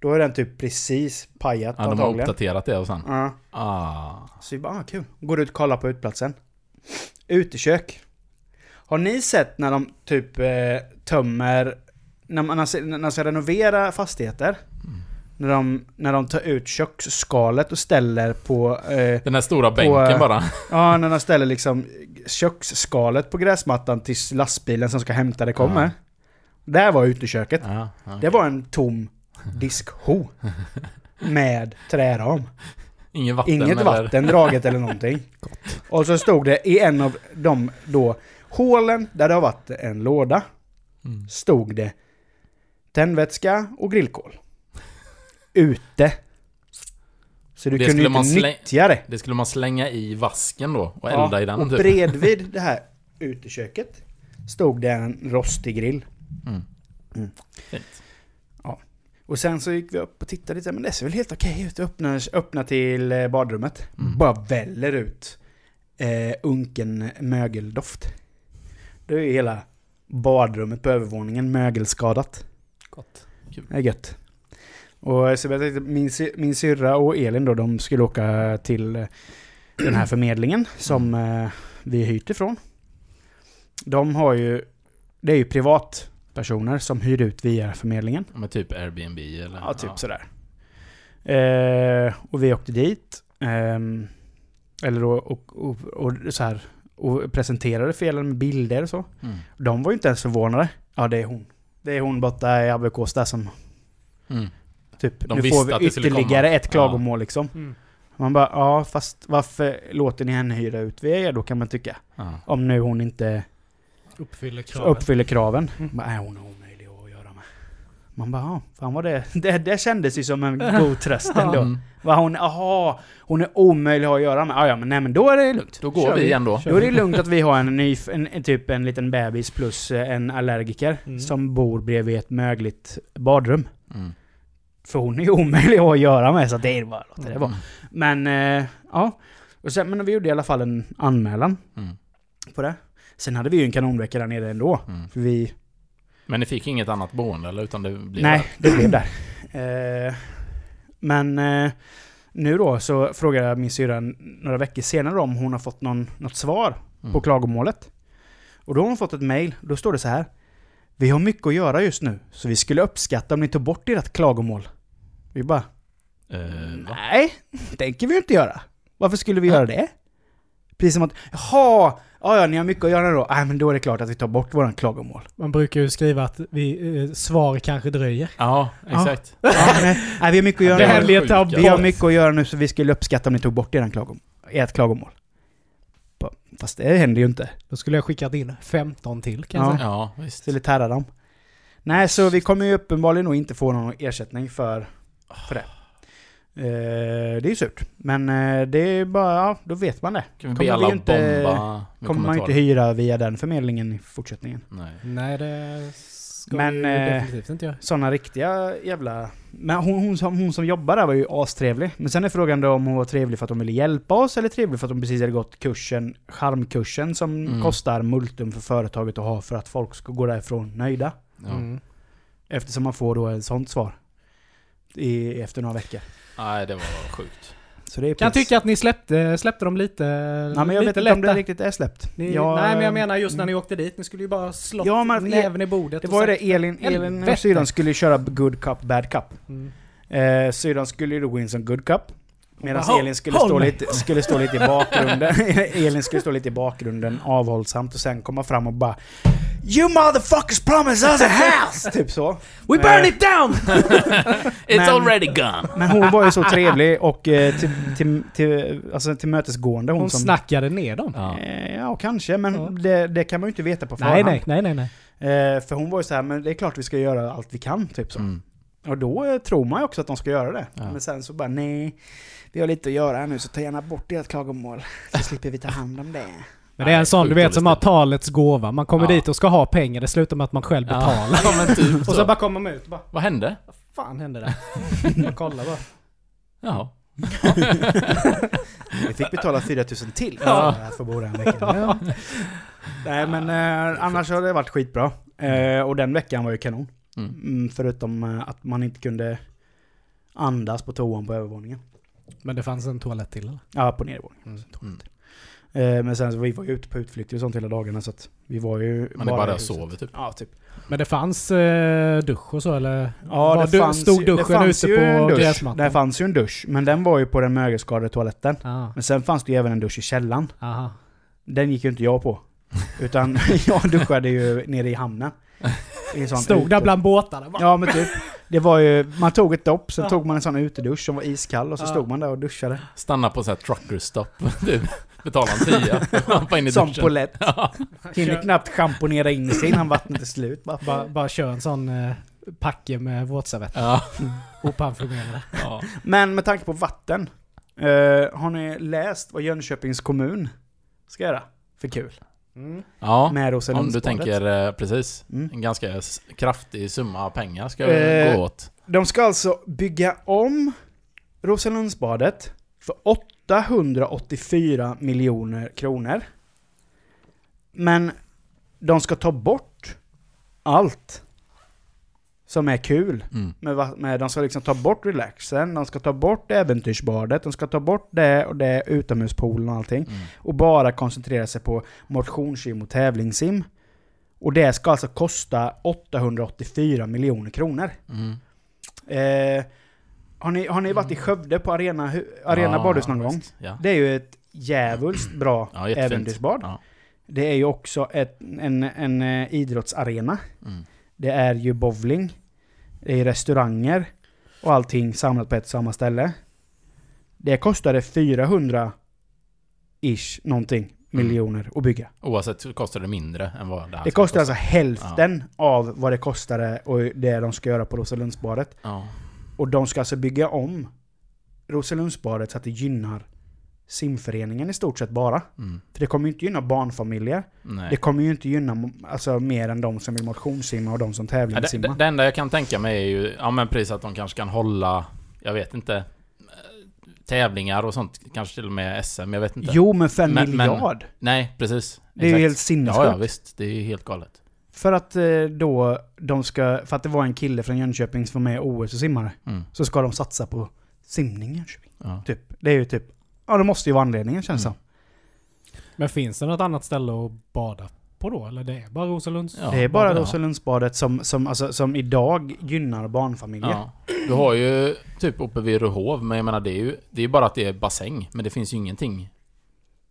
Då är den typ precis pajat Ja, de har antagligen. uppdaterat det och sen. Ja. Ah. Så vi bara, ah, kul. Går ut och kollar på utplatsen. Utekök. Har ni sett när de typ eh, tömmer, när man när man ska renovera fastigheter, När de, när de tar ut köksskalet och ställer på... Eh, Den där stora bänken eh, bara. ja, när de ställer liksom köksskalet på gräsmattan tills lastbilen som ska hämta det kommer. Ja. Där var uteköket. Ja, ja. Det var en tom diskho. Med träram. Inget vatten Inget eller? vatten draget eller någonting. Och så stod det i en av de då hålen där det har varit en låda. Mm. Stod det tändvätska och grillkol. Ute. Så du Det kunde skulle inte nyttja det. Det skulle man slänga i vasken då och elda i den och typ. bredvid det här uteköket stod det en rostig grill. Mm. Mm. Fint. Och sen så gick vi upp och tittade lite, men det ser väl helt okej ut. Öppna, öppna till eh, badrummet. Mm. Bara väller ut eh, unken mögeldoft. Det är ju hela badrummet på övervåningen mögelskadat. Gott. Det är gött. Och så jag tänkte, min, min syrra och Elin då, de skulle åka till eh, den här förmedlingen som eh, vi hyrt ifrån. De har ju, det är ju privatpersoner som hyr ut via förmedlingen. Med typ Airbnb eller? Ja, typ sådär. Eh, och vi åkte dit. ehm, eller då, och, och, och, så här, och presenterade felen med bilder och så. Mm. De var ju inte ens förvånade. Ja, det är hon. Det är hon borta i Aberkås där som Mm. Typ, De nu visste får vi ytterligare ett klagomål liksom. Mm. Man bara, ja fast varför låter ni henne hyra ut via er då kan man tycka. Ja. Om nu hon inte Uppfyller kraven. uppfyller kraven. Mm. Bara, är hon är omöjlig att göra med. Man bara, ja, fan vad det, det... Det kändes ju som en god tröst ändå. Mm. Vad hon, aha, hon är omöjlig att göra med. Ja, ja, men nej men då är det lugnt. Då går Kör vi ändå. Då är det lugnt att vi har en ny, en, en, typ en liten bebis plus eh, en allergiker Mm. som bor bredvid ett mögligt badrum. Mm. För hon är ju omöjlig att göra med så det är bara låter det vara. Mm. Men, eh, ja. Och sen, men vi gjorde i alla fall en anmälan Mm. på det. Sen hade vi ju en kanonvecka där nere ändå. Mm. För vi... Men ni fick inget annat boende eller? Utan det blev Nej, det blev där. Eh, men eh, nu då så frågade jag min syrra några veckor senare om hon har fått någon, något svar Mm. på klagomålet. Och då har hon fått ett mail. Då står det så här. Vi har mycket att göra just nu, så vi skulle uppskatta om ni tog bort ert klagomål. Vi bara, Eh, va? nej, tänker vi inte göra. Varför skulle vi göra det? Precis som att, jaha, ja, ja, ni har mycket att göra då. Nej, men då är det klart att vi tar bort våran klagomål. Man brukar ju skriva att vi, eh, svar kanske dröjer. Ja, exakt. Ja, nej, nej, vi har mycket att göra Det nu. här ja. bort. Vi har mycket att göra nu så vi skulle uppskatta om ni tog bort eran klagom ert klagomål. Fast det händer ju inte. Då skulle jag skickat in 15 till kan jag Ja. säga. Ja, visst. Skulle terra dem. Nej, så vi kommer ju uppenbarligen nog inte få någon ersättning för, för det. Eh, det är ju surt. Men eh, det är bara, ja, då vet man det. Kan vi Kommer be alla vi inte- bomba med Kommer man ju inte kommentarer? hyra via den förmedlingen i fortsättningen. Nej. Nej, det ska Men, vi ju eh, definitivt inte göra. Sådana riktiga jävla... Men hon, hon, som, hon som jobbar där var ju astrevlig. Men sen är frågan då om hon var trevlig för att hon ville hjälpa oss eller trevlig för att hon precis hade gått kursen, charmkursen som Mm. kostar multum för företaget att ha för att folk ska gå därifrån nöjda. Ja. Mm. Eftersom man får då ett sånt svar. I, efter några veckor. Nej, det var sjukt. Så det är Kan tycka att ni släppte, släppte dem lite, Nej men jag lite vet inte om det riktigt är släppt. Ni, Jag- nej men jag menar just när ni åkte dit, ni skulle ju bara slå Ja, näven i bordet Det var ju det, Elin, Elin syrran skulle köra good cup, bad cup. Mm. Eh, syrran skulle ju då gå in som good cup. Medan Elin skulle "Håll stå, mig." lite, skulle stå lite i bakgrunden. Elin skulle stå lite i bakgrunden avhållsamt och sen komma fram och bara You motherfuckers promised us a house! typ så. We burn it down! It's Men- already gone! Men hon var ju så trevlig och eh, till, till, till, alltså, tillmötesgående hon, Hon som... snackade ner dem. Ja. Eh, ja, kanske. Men Ja. det, det kan man ju inte veta på Nej, förhand. nej, nej, nej, nej. Eh, för hon var ju så här, men det är klart vi ska göra allt vi kan, typ så. Mm. Och då eh, tror man ju också att de ska göra det. Ja. Men sen så bara, nej. Vi har lite att göra här nu, så ta gärna bort ert klagomål. Så slipper vi ta hand om det. Men det är en sån, du vet, som har talets gåva. Man kommer Ja. dit och ska ha pengar, det slutar med att man själv betalar. Ja, men typ Och så så. bara kommer man ut och bara, Vad hände? vad fan hände där? Man kollar bara. Jaha. Vi fick betala 4000 till Ja. för att få bo där en vecka. Ja. Nej men eh, annars har det varit skitbra. Eh, och den veckan var ju kanon. Mm. Mm, förutom eh, att man inte kunde andas på toan på övervåningen. Men det fanns en toalett till eller? Ja, på nedervåningen. Mm. Mm. Eh, men sen så vi var ju ute på utflykter och sånt hela dagarna så att vi var ju Man är bara där och sover typ. Ja, typ. Men det fanns eh, dusch och så eller? Ja, Var det du- fanns stod ju, det duschen fanns ute ju på en dusch. gräsmattan? Det fanns ju en dusch, men den var ju på den mögelskadade toaletten. Ah, Men sen fanns det ju även en dusch i källaren. aha. Den gick ju inte jag på. Utan jag duschade ju nere i hamnen. I en sån Stod där bland båtarna bara. Ja men typ. Det var ju, man tog ett dopp, sen Ja. tog man en sån utedusch som var iskall och så Ja. stod man där och duschade. Stanna på så här truckerstopp. Du, betala en tia. Hoppa in i Som duschen. på lätt. Ja. Hinner knappt schamponera in sig innan vattnet är slut. Bara, Bara, bara kör en sån eh, packe med våtservetter. Ja. Oparfumerade. ja. Men med tanke på vatten. eh, har ni läst vad Jönköpings kommun ska göra? För kul. Ja. Med Om du tänker eh, precis. Mm. En ganska kraftig summa pengar ska Eh, gå åt. De ska alltså bygga om Roselundsbadet för 884 miljoner kronor. Men de ska ta bort allt som är kul. Mm. Med, med, de ska liksom ta bort relaxen, de ska ta bort äventyrsbadet, de ska ta bort det och det, utomhuspoolen och allting. Mm. Och bara koncentrera sig på motionssim och tävlingssim. Och det ska alltså kosta 884 miljoner kronor. Mm. Eh, har, ni, har ni varit i Skövde på Arena, arena Ja, badhus någon gång? visst. Ja. Det är ju ett djävulskt bra Ja, äventyrsbad. Ja. Det är ju också ett, en, en eh, idrottsarena. Mm. Det är ju bowling. Det är restauranger. Och allting samlat på ett samma ställe. Det kostade 400 ish någonting miljoner att bygga. Oavsett så kostar det mindre än vad det här Det ska kostar kosta. alltså hälften av vad det kostade och det de ska göra på Roselundsbadet. Ja. Och de ska alltså bygga om Roselundsbadet så att det gynnar simföreningen i stort sett bara. Mm. För det kommer ju inte gynna barnfamiljer. Nej. Det kommer ju inte gynna alltså, mer än de som vill motionssimma och de som Ja, det, tävlingssimmar. det, det enda jag kan tänka mig är ju, ja men precis att de kanske kan hålla, jag vet inte, eh, tävlingar och sånt, kanske till och med SM, jag vet inte. Jo, men för en Men- men- miljard. Nej, precis. Det är ju Exakt. helt sinnessjukt. Ja, ja, visst. Det är ju helt galet. För att eh, då de ska, för att det var en kille från Jönköping som var med i OS och simmare, Mm. så ska de satsa på simning i Jönköping. Ja. Typ. Det är ju typ, ja det måste ju vara anledningen känns det Mm. Men finns det något annat ställe att bada på då? Eller det är bara Rosalunds? Ja, Det är bara ja. Roselundsbadet som, som, alltså, som idag gynnar barnfamiljer. Ja. Du har ju typ uppe vid Röhov, men jag menar det är ju det är bara att det är bassäng, men det finns ju ingenting.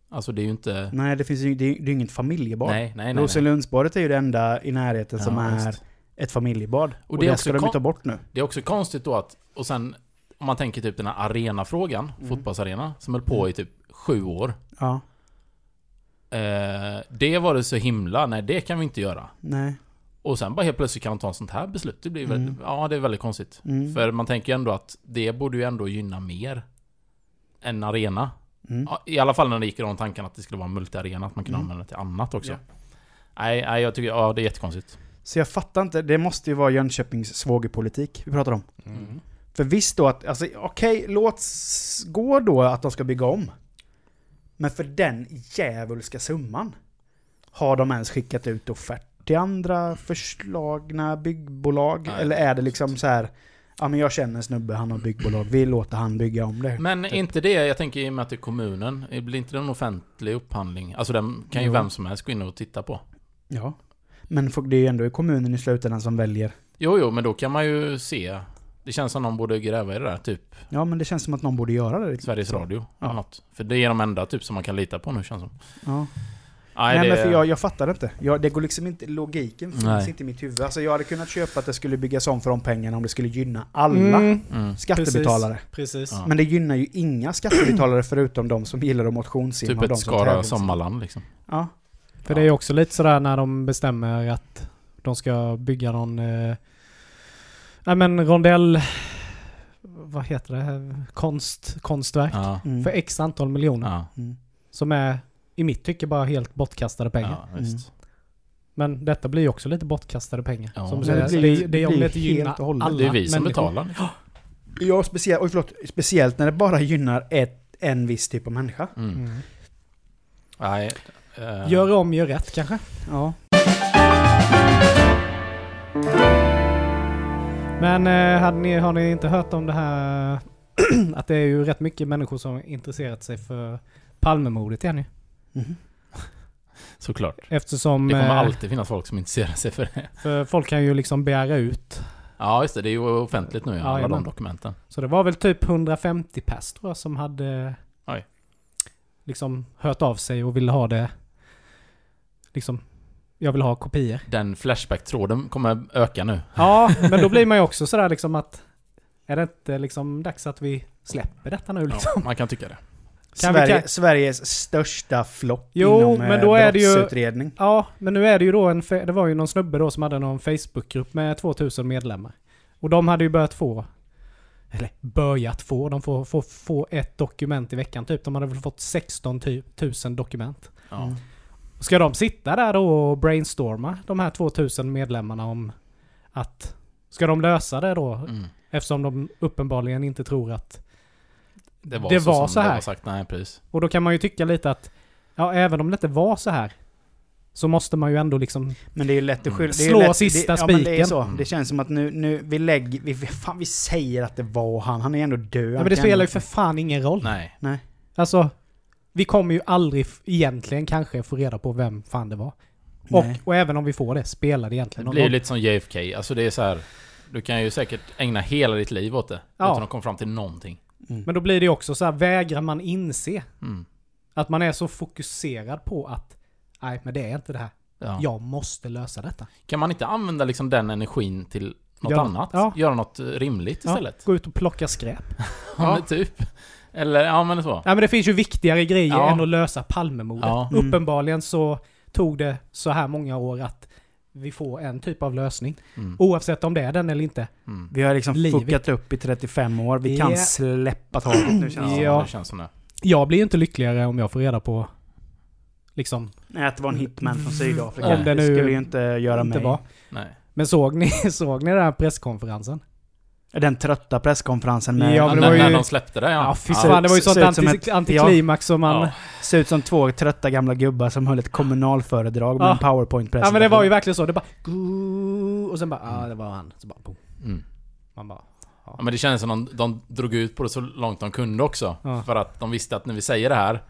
Alltså det är ju inte... Nej, det finns ju det är, det är inget familjebad. Nej, nej, nej. Roselundsbadet är ju det enda i närheten som Ja, är visst. ett familjebad. Och, Och det ska de ju ta bort nu. Det är också konstigt då att, och sen om man tänker typ den här arenafrågan, Mm. fotbollsarena, som höll på i typ sju år. Ja, Eh, det var det så himla, nej det kan vi inte göra. nej. Och sen bara helt plötsligt kan man ta en sånt här beslut. Det blir väldigt, Mm. ja det är väldigt konstigt. Mm. För man tänker ju ändå att det borde ju ändå gynna mer än arena. Mm. Ja, I alla fall när det gick i de tankarna att det skulle vara en multiarena, att man kunde Mm. använda det till annat också. Ja. Nej, nej, jag tycker, ja det är jättekonstigt. Så jag fattar inte, det måste ju vara Jönköpings svågerpolitik vi pratar om. Mm. För visst då att, alltså okej, låt s- gå då att de ska bygga om. Men för den djävulska summan. Har de ens skickat ut offert till andra förslagna byggbolag? Nej, Eller är det liksom så här, ja men jag känner en snubbe, han har byggbolag, vi låter han bygga om det. Men inte det, jag tänker i och med att det är kommunen, det blir inte det en offentlig upphandling? Alltså den kan ju Jo. vem som helst gå in och titta på. Ja. Men det är ju ändå kommunen i slutändan som väljer. Jo, jo, men då kan man ju se. Det känns som någon borde gräva i det där, typ Ja men det känns som att någon borde göra det. Sveriges Radio Ja. något. För det är de enda typ som man kan lita på nu känns det som. Ja. Nej, Nej, det... men för jag, jag fattar inte. Jag, det går liksom inte, logiken finns Nej. inte i mitt huvud. Alltså jag hade kunnat köpa att det skulle byggas om för de pengarna om det skulle gynna alla Mm, Mm. skattebetalare. precis. Ja. Men det gynnar ju inga skattebetalare förutom de som gillar att motionssimma Typ ett som Skara sommarland liksom. Ja. För det är ju också lite sådär när de bestämmer att de ska bygga någon... Eh, nej men rondell... Vad heter det? Konst, konstverk. Ja. Mm. För x antal miljoner. Ja. Mm. Som är i mitt tycke bara helt bortkastade pengar. ja, visst. Men detta blir ju också lite bortkastade pengar. Ja. som det säger. blir- det, det blir inte helt gynnar alla Det är vi som människor. betalar. Ja, speciellt, oj, förlåt, speciellt när det bara gynnar ett, en viss typ av människa. Mm. Mm. Nej. eh, Gör om, gör rätt kanske. Ja. Men eh, hade ni, har ni inte hört om det här att det är ju rätt mycket människor som intresserat sig för Palmemordet igen ju? Mhm. Såklart. Eftersom... Det kommer eh, alltid finnas folk som intresserar sig för det. För folk kan ju liksom begära ut. Ja, just det. Det är ju offentligt nu, Ja, alla de jajamän. dokumenten. Så det var väl typ 150 pers tror jag som hade... Oj. Liksom hört av sig och ville ha det... Liksom... Jag vill ha kopior. Den Flashback-tråden kommer öka nu. Ja, men då blir man ju också sådär liksom att... Är det inte liksom dags att vi släpper detta nu liksom? Ja, man kan tycka det. Kan Sverige, kan- Sveriges största flopp Jo, inom men eh, då är det ju-. Ja, men nu är det ju då en... Det var ju någon snubbe då som hade någon Facebookgrupp med 2000 medlemmar. Och de hade ju börjat få... Eller börjat få. De får, får få ett dokument i veckan typ. De hade väl fått 16 ty- 000 dokument. Ja. Mm. Ska de sitta där då och brainstorma, de här 2000 medlemmarna om att... Ska de lösa det då? Mm. Eftersom de uppenbarligen inte tror att... Det var, Det så, var så här. var sagt. Nej, precis. Och då kan man ju tycka lite att... Ja, även om det inte var så här. Så måste man ju ändå liksom... Men det är ju lätt att Mm. skylla... det är ju Slå lätt, sista det, ja, men det är spiken. så. Mm. Det känns som att nu, nu vi lägger... Vi, fan, vi säger att det var han. Han är ändå död. Ja, men det spelar ju för fan ingen roll. Nej. Nej. Alltså... Vi kommer ju aldrig egentligen kanske få reda på vem fan det var. Och, och även om vi får det, spelar det Det egentligen någon blir ju roll? lite som JFK. Alltså det är så här. Du kan ju säkert ägna hela ditt liv åt det. Ja. Utan att komma fram till någonting. Mm. Men då blir det ju också så här, vägrar man inse Mm. att man är så fokuserad på att nej, men det är inte det här. Ja. Jag måste lösa detta. Kan man inte använda liksom den energin till något Ja. annat? Ja. Göra något eh, rimligt Ja, istället? gå ut och plocka skräp. Ja, Ja. men typ. Eller, ja men så. Nej men det finns ju viktigare grejer Ja. än att lösa Palmemordet. Ja. Mm. Uppenbarligen så tog det så här många år att vi får en typ av lösning. Mm. Oavsett om det är den eller inte. Mm. Vi har liksom Livet. fuckat upp i 35 år. Vi Ja. kan släppa taget nu känns det Ja, det känns som det. Jag blir ju inte lyckligare om jag får reda på liksom Nej, att det var en hitman från Sydafrika. Om det nu skulle ju inte göra inte mig. var. Nej. Men såg ni, såg ni den här presskonferensen? Den trötta presskonferensen med... Ja, men det när, var ju- när de släppte det ja. Ja, fy ja. fan. Det var ju sånt ut som anti, ett- antiklimax som man... Ja. Ser ut som två trötta gamla gubbar som höll ett kommunalföredrag med Ja. en powerpoint-presentation. Ja men det var ju verkligen så. Det bara... Och sen bara... Ja, det var han. Så bara... Boom. Mm. Man bara... Ja, men det kändes som de, de drog ut på det så långt de kunde också. Ja. För att de visste att när vi säger det här,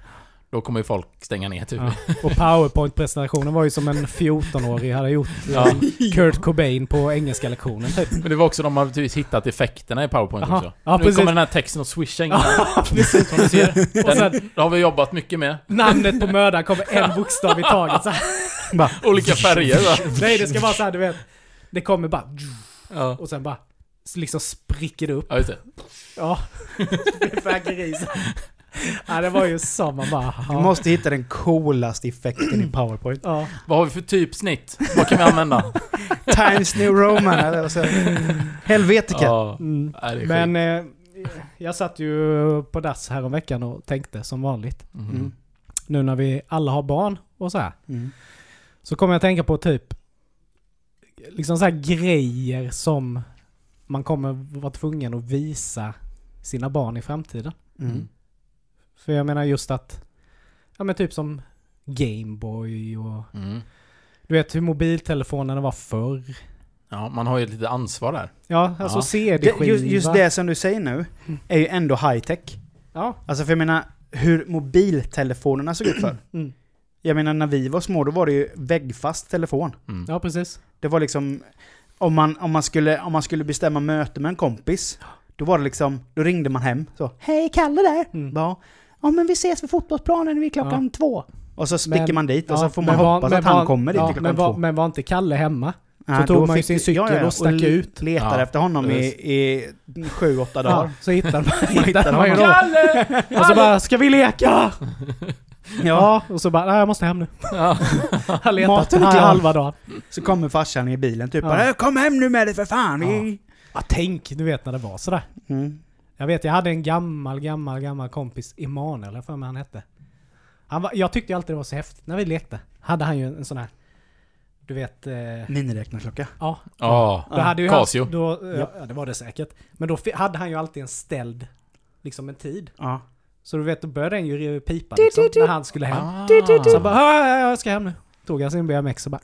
då kommer ju folk stänga ner typ. Ja. Och powerpoint-presentationen var ju som en 14-årig hade gjort Ja. Kurt Cobain på engelska lektionen typ. Men det var också, de har naturligtvis hittat effekterna i PowerPoint Aha. också. Ja, nu precis. kommer den här texten att swisha in. Ja, precis. Som ni ser. Och sen Den, det har vi jobbat mycket med. namnet på mördaren kommer en bokstav i taget så här. Bara, Olika färger va? Nej det ska vara så här, du vet. Det kommer bara... Ja. Och sen bara... Liksom spricker det upp. ja, just det. Ja. Fyrverkeri. Ja det var ju så man bara... Ja. måste hitta den coolaste effekten i powerpoint. Ja. Vad har vi för typsnitt? Vad kan vi använda? Times New Roman eller vad säger jag? Helvetica. Ja. Mm. Men eh, jag satt ju på dass här om veckan och tänkte som vanligt. Mhm. Mm. Nu när vi alla har barn och så här. Mm. Så kommer jag tänka på typ liksom så här grejer som man kommer vara tvungen att visa sina barn i framtiden. Mm. För jag menar just att, ja men typ som Gameboy och Mm. du vet hur mobiltelefonerna var förr. Ja, man har ju lite ansvar där. Ja, alltså Ja. CD-skiva. Det, just, just det som du säger nu är ju ändå high-tech. Ja. Alltså för jag menar, hur mobiltelefonerna såg ut förr. Mm. Jag menar när vi var små, då var det ju väggfast telefon. Mm. Ja, precis. Det var liksom, om man, om man, skulle, om man skulle bestämma möte med en kompis, då var det liksom, då ringde man hem så. Hej, Kalle där! Mm. Ja, ja men vi ses vid fotbollsplanen vid klockan två. Och så sticker Men- man dit och Ja, så får man var- hoppas att han var- kommer dit ja, klockan men var, två. men var inte Kalle hemma? Ja, tog man ju fick sin cykel och stack le- ut. letade Ja, efter honom i, i sju, åtta dagar. Ja, så hittade man, hittade hittade man honom. Kalle! Och så bara, ska vi leka? Ja. Ja, och så bara, nej jag måste hem nu. Ja. Han letat Maten är här halva dagen. Så kommer farsan i bilen typ Ja. bara, Kom hem nu med dig för fan! Vi... Ja, tänk, du vet när det var sådär. Mm. Jag vet, jag hade en gammal, gammal, gammal kompis, Emanuel, jag för mig han hette. Han var, jag tyckte alltid det var så häftigt. När vi lekte hade han ju en, en sån här, du vet, eh, Miniräknarklocka. ja. Ja. Då hade ju Casio. Han, då, eh, ja, det var det säkert. Men då hade han ju alltid en ställd, liksom en tid. Ja. Så du vet, då började den ju pipa liksom, när han skulle hem. Ah. Så han bara, "Ja, ja, jag ska hem nu. Tog han sin BMX och bara...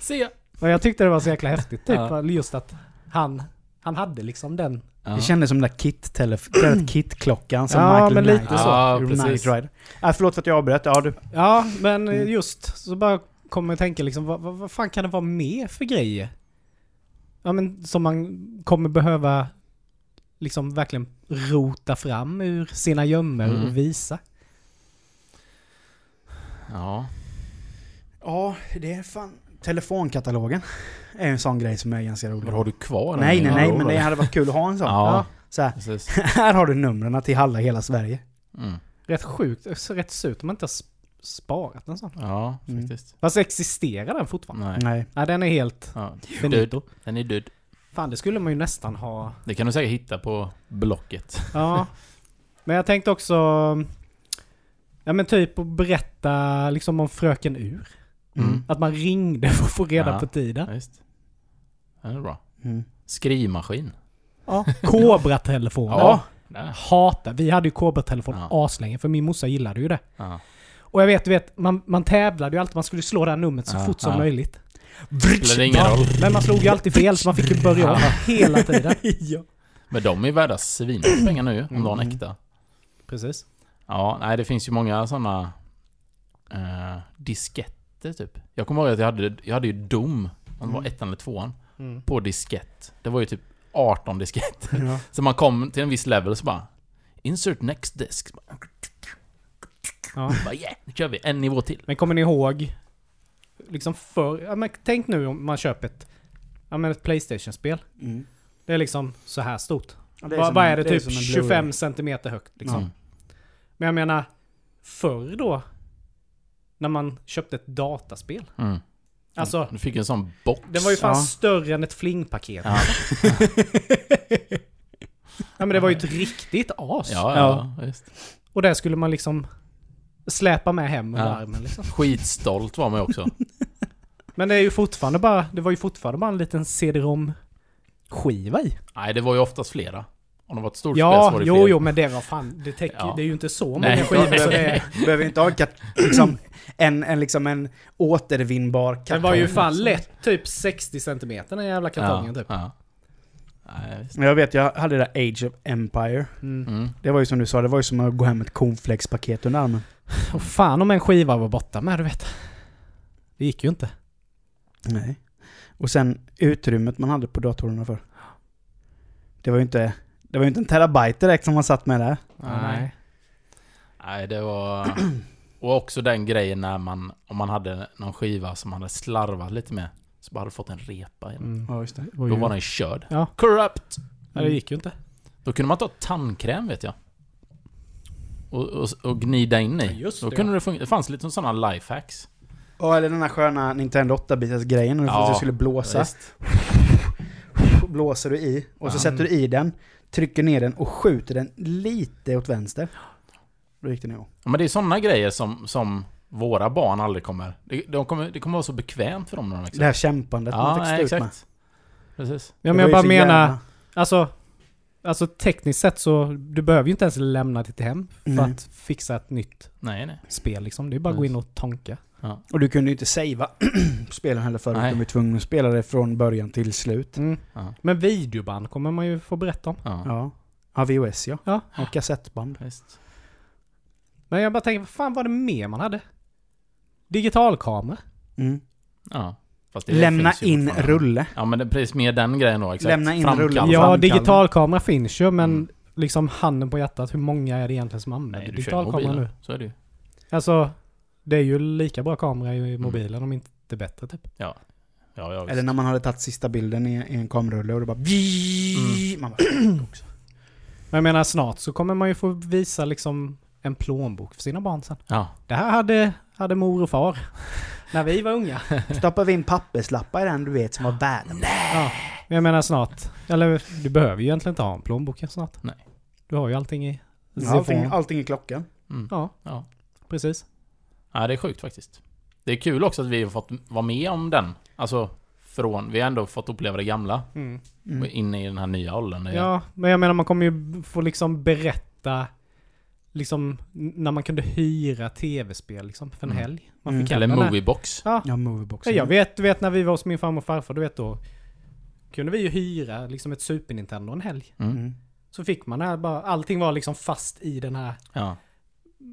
Se. Och jag tyckte det var så jäkla häftigt typ. Ja. Just att han, han hade liksom den Ja. Det kändes som den där kit-klockan som Ja, Michael men Knight lite så. Ja, precis. Rider. Äh, förlåt för att jag avbröt. Ja, du. Ja, men Mm. just så bara kommer jag tänka liksom, vad, vad, vad fan kan det vara mer för grejer? Ja men som man kommer behöva liksom verkligen rota fram ur sina gömmor Mm. och visa. Ja. Ja, det är fan... Telefonkatalogen är en sån grej som är ganska rolig. Har du kvar? den? Nej, nej, nej, men det hade varit kul att ha en sån. Ja, Så här, här har du numren till alla hela Sverige. Mm. Rätt sjukt, rätt surt om man inte har sp- sparat en sån. Ja, Mm. faktiskt. Fast existerar den fortfarande? Nej. Nej. Nej, den är helt Ja. finito. Den är död. Fan, det skulle man ju nästan ha. Det kan du säkert hitta på Blocket. Ja. Men jag tänkte också... Ja men typ att berätta liksom om Fröken Ur. Mm. Att man ringde för att få reda Ja. på tiden. Ja, visst. Den är bra. Mm. Skrivmaskin. Ja. Kobra-telefon. Ja. Hata. Vi hade ju Kobra-telefon Ja. aslänge för min morsa gillade ju det. Ja. Och jag vet, du vet, man, man tävlade ju alltid. Man skulle slå det här numret så Ja, fort som ja. möjligt. Men man slog ju alltid fel så man fick ju börja om hela tiden. ja. Men de är värda svinmycket pengar nu om de har en Mm. äkta. Precis. Ja, nej det finns ju många sådana eh, disketter typ. Jag kommer ihåg att jag hade, jag hade ju Dom, om det var Mm. ettan eller tvåan, Mm. på diskett. Det var ju typ 18 disketter. Ja. Så man kom till en viss level så bara Insert next disk. Ja. Bara yeah, nu kör vi en nivå till. Men kommer ni ihåg? Liksom för, ja, men tänk nu om man köper ett, ja, men ett Playstation-spel. Mm. Det är liksom så här stort. Ja, Vad är det? typ som en 25 Blu-ray. centimeter högt liksom. Mm. Men jag menar, förr då? När man köpte ett dataspel. Mm. Alltså, Du fick en sån box. den var ju fan Ja. större än ett flingpaket. Ja, Ja men det var ju ett riktigt as. ja, ja, visst. Och där skulle man liksom släpa med hem under Ja. armen liksom. Skitstolt var man ju också. Men det är ju fortfarande bara, det var ju fortfarande bara en liten CD-ROM skiva i. Nej, det var ju oftast flera. Om det var ett stort spel så Ja, var det jo, fler. jo, men det var fan, det täcker Ja. det är ju inte så många skivor så det, behöver inte ha liksom, en, en, liksom en återvinnbar kartong. det var ju fan lätt typ 60 centimeter den jävla kartongen ja, typ. Ja. Nej, Jag vet, jag hade det där Age of Empire. Mm. Mm. Det var ju som du sa, det var ju som att gå hem med ett cornflakespaket under armen. Och fan om en skiva var borta med, du vet. Det gick ju inte. Nej. Och sen utrymmet man hade på datorerna för. Det var ju inte, det var ju inte en terabyte direkt som man satt med där. Nej. Nej, det var... Och också den grejen när man... Om man hade någon skiva som man hade slarvat lite med. Så bara hade fått en repa i. Mm. Ja, just det. var Då var den körd. Ja. Corrupt! Nej, det gick ju inte. Då kunde man ta tandkräm vet jag. Och, och, och gnida in i. Ja, just Då det, kunde ja. det fungera. Det fanns lite sådana lifehacks. Ja, eller den här sköna Nintendo 8-bitars grejen när du Ja, skulle blåsa. Visst. Blåser du i och så sätter du i den, trycker ner den och skjuter den lite åt vänster. Då gick den. Ja, men det är sådana grejer som, som våra barn aldrig kommer... Det, de kommer... det kommer vara så bekvämt för dem när de växer Det här kämpandet man Ja, fick nej, stå ut med. exakt. Precis. Ja, men jag bara menar, jävla- alltså, alltså tekniskt sett så, du behöver ju inte ens lämna ditt hem för Nej. att fixa ett nytt Nej, nej. spel liksom. Det är bara att gå in och tonka. Ja. Och du kunde ju inte savea spelen heller förut. Nej. Du var tvungen att spela det från början till slut. Mm. Ja. Men videoband kommer man ju få berätta om. Ja. Ja. Ja, VHS ja. Ja. Och kassettband. Visst. Men jag bara tänker, vad fan var det mer man hade? Digitalkamera? Mm. Ja. Fast det Lämna in fortfarande. rulle. Ja men det är precis mer den grejen då, exakt. Lämna in Framkall. rullen. Ja, digitalkamera finns ju men Mm. liksom handen på hjärtat, hur många är det egentligen som använder digitalkamera nu? Så är det ju. Alltså, det är ju lika bra kamera i mobilen om inte bättre typ. Ja, ja visst. Eller när man hade tagit sista bilden i, i en kamerarulle och det bara... Mm. Man bara Men jag menar snart så kommer man ju få visa liksom en plånbok för sina barn sen. Ja. Det här hade, hade mor och far när vi var unga. stoppar vi in papperslappar i den du vet som var värda. Ja. Men jag menar snart, eller du behöver ju egentligen inte ha en plånbok snart. Nej. Du har ju allting i Allting, allting i klockan. Mm. Ja, ja. precis. Ja, det är sjukt faktiskt. Det är kul också att vi har fått vara med om den. Alltså, från... Vi har ändå fått uppleva det gamla. Mm. Och in i den här nya åldern. Ja, men jag menar man kommer ju få liksom berätta liksom när man kunde hyra tv-spel liksom för en Mm. helg. Man Mm. fick Eller den här- Moviebox. Ja, Ja, moviebox. Ja, jag vet, du vet när vi var hos min farmor och farfar, du vet då kunde vi ju hyra liksom ett Super Nintendo en helg. Mm. Mm. Så fick man här bara, allting var liksom fast i den här Ja.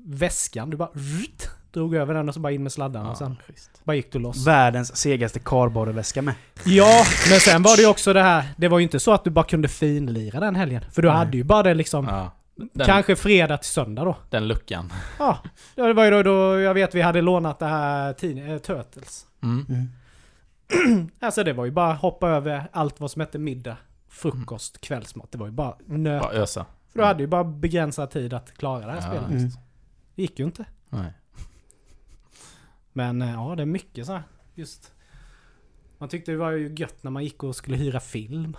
väskan. Du bara rrt, drog över den och så bara in med sladdarna och sen schysst. bara gick du loss. Världens segaste kardborreväska med. Ja, men sen var det ju också det här, det var ju inte så att du bara kunde finlira den helgen. För du Nej. hade ju bara det liksom, Ja. Den, kanske fredag till söndag då. den luckan. Ja, det var ju då, då jag vet vi hade lånat det här tidning, äh, Turtles. Mm. Mm. Alltså det var ju bara hoppa över allt vad som hette middag, frukost, kvällsmat. Det var ju bara nöt. Bara ösa. För du hade ju bara begränsad tid att klara det här Ja, spelet. Mm. Det gick ju inte. Nej. Men eh, ja, det är mycket så här, just. Man tyckte det var ju gött när man gick och skulle hyra film.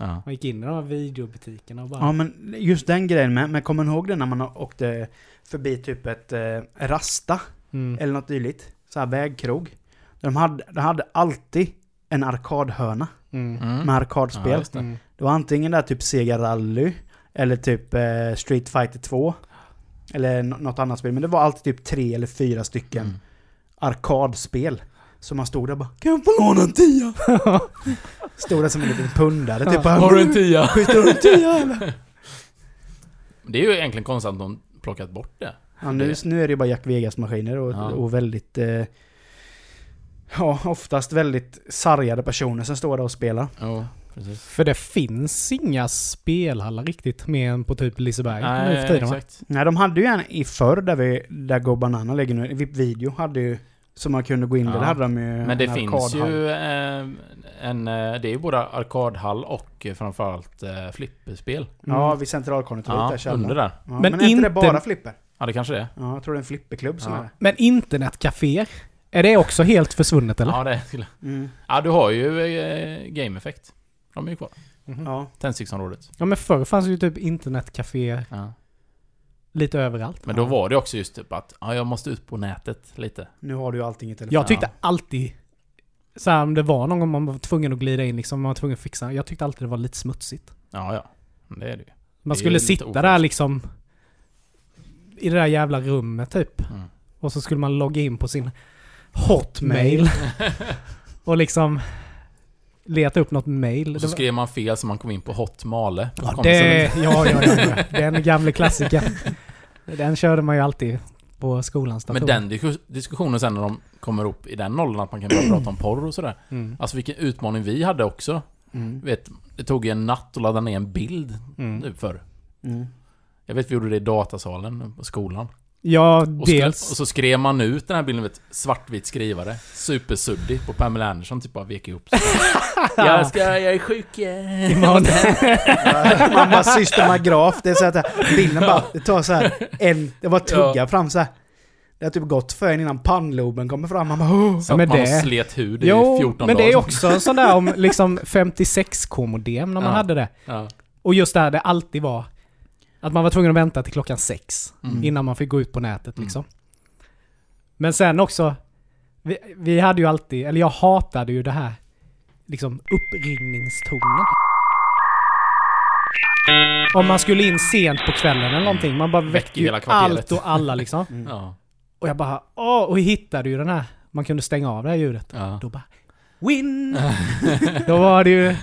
Ja. Man gick in i de här videobutikerna och bara... Ja men just den grejen med, men kommer ni ihåg det när man åkte förbi typ ett eh, Rasta Mm. eller något dylikt? Så här vägkrog. De hade, de hade alltid en arkadhörna Mm. Mm. med arkadspel. Ja, det. Mm. det var antingen där typ Sega Rally eller typ eh, Street Fighter 2. Eller nå- något annat spel. Men det var alltid typ tre eller fyra stycken Mm. arkadspel. Så man stod där bara Kan jag få låna en tia? stod där som en liten pundare typ. bara, Har du en tia? Skjuter du en tia eller? Det är ju egentligen konstigt att de plockat bort det. Ja, nu, nu är det ju bara Jack Vegas-maskiner och, Ja. och väldigt... Eh, ja, oftast väldigt sargade personer som står där och spelar. Jo, precis. För det finns inga spelhallar riktigt mer än på typ Liseberg nu för tiden exakt. Nej, de hade ju en i förr där, vi, där Go Banana ligger nu. VIP Video hade ju... Så man kunde gå in. Ja. Där hade de ju Men det en finns arkadhall. ju eh, en... eh, Det är ju både arkadhall och eh, framförallt flipperspel. Ja, vid centralkontoret Ja, där källaren. under där. Ja, men, Men är inte det bara flipper? Ja, det kanske det är. Ja, jag tror det är en flipperklubb som Ja. är det. Men internetcaféer? Är det också helt försvunnet eller? Ja, det skulle... Mm. Ja, du har ju eh, Game Effect. De är ju kvar. Mhm. Ja. Tändsticksområdet. Ja men förr fanns ju typ internetcaféer Ja. Lite överallt. Men då var det också just typ att ja, jag måste ut på nätet lite. Nu har du ju allting i telefonen. Jag tyckte alltid, så här, om det var någon gång man var tvungen att glida in liksom, man var tvungen att fixa, jag tyckte alltid det var lite smutsigt. Ja, ja. Det är det ju. Man Det skulle sitta ofräscht. där liksom i det där jävla rummet typ. Mm. Och så skulle man logga in på sin hotmail och liksom leta upp något mail. Och så skrev man fel så man kom in på Hotmale. Ja, det, ja, ja, ja, ja. Den gamla klassikern. Den körde man ju alltid på skolans datorer. Men den dis- diskussionen sen när de kommer upp i den åldern att man kan börja prata om porr och sådär. Mm. Alltså vilken utmaning vi hade också. Mm. Vet, det tog ju en natt att ladda ner en bild Mm. nu förr. Mm. Jag vet vi gjorde det i datasalen på skolan. Ja, Och, dels. och så skrev man ut den här bilden med ett svartvit skrivare. Supersuddig på Pamela Anderson typ bara vek ihop sig. jag ska, jag är sjuk. Imorgon. Mammas systemagraf. Det är så att bilden bara, det tar så här en, det var tugga fram så här. Det har typ gått för en innan pannloben kommer fram. Man bara oh. Satt men man det- slet hud i Jo, 14 men dagar. det är också en sån där om liksom 56k-modem när man Ja. hade det. Ja. Och just där det alltid var att man var tvungen att vänta till klockan sex Mm. innan man fick gå ut på nätet Mm. liksom. Men sen också, vi, vi hade ju alltid, eller jag hatade ju det här liksom uppringningstonen. Om man skulle in sent på kvällen eller någonting, man bara väckte ju allt och alla liksom. Mm. Ja. Och jag bara, åh, och hittade ju den här, man kunde stänga av det här ljudet. Ja. Då bara, win! Då var det ju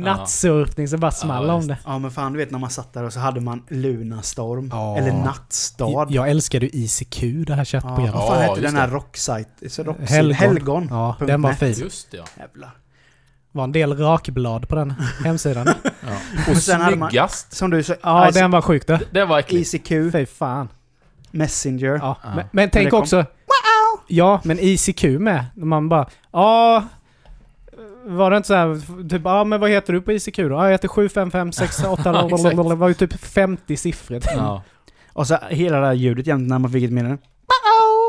nattsurfning så bara small Ja, om det. Ja men fan du vet när man satt där och så hade man Lunarstorm. Ja. Eller Nattstad. Jag älskade ju ICQ, det här Ja, chattprogrammet. vad fan Ja, hette den här rocksite? Rocksite Helgon. Helgon. Ja, den var fin. Just det ja. Jävlar. var en del rakblad på den hemsidan. ja. Och sen hade man- snyggast. Som du sa, Ja, IC den var sjuk det. Det var äckligt. ICQ, Fy fan. Messenger. Ja. Ja. Men, men tänk också... Ja, men ICQ med. När man bara... Ja... Var det inte så här, typ, ja men vad heter du på ICQ då? Ja, jag heter 75568 Ja, exakt. Det var ju typ 50 siffror. Ja. Och så hela det här ljudet jämt när man fick ett meddelande.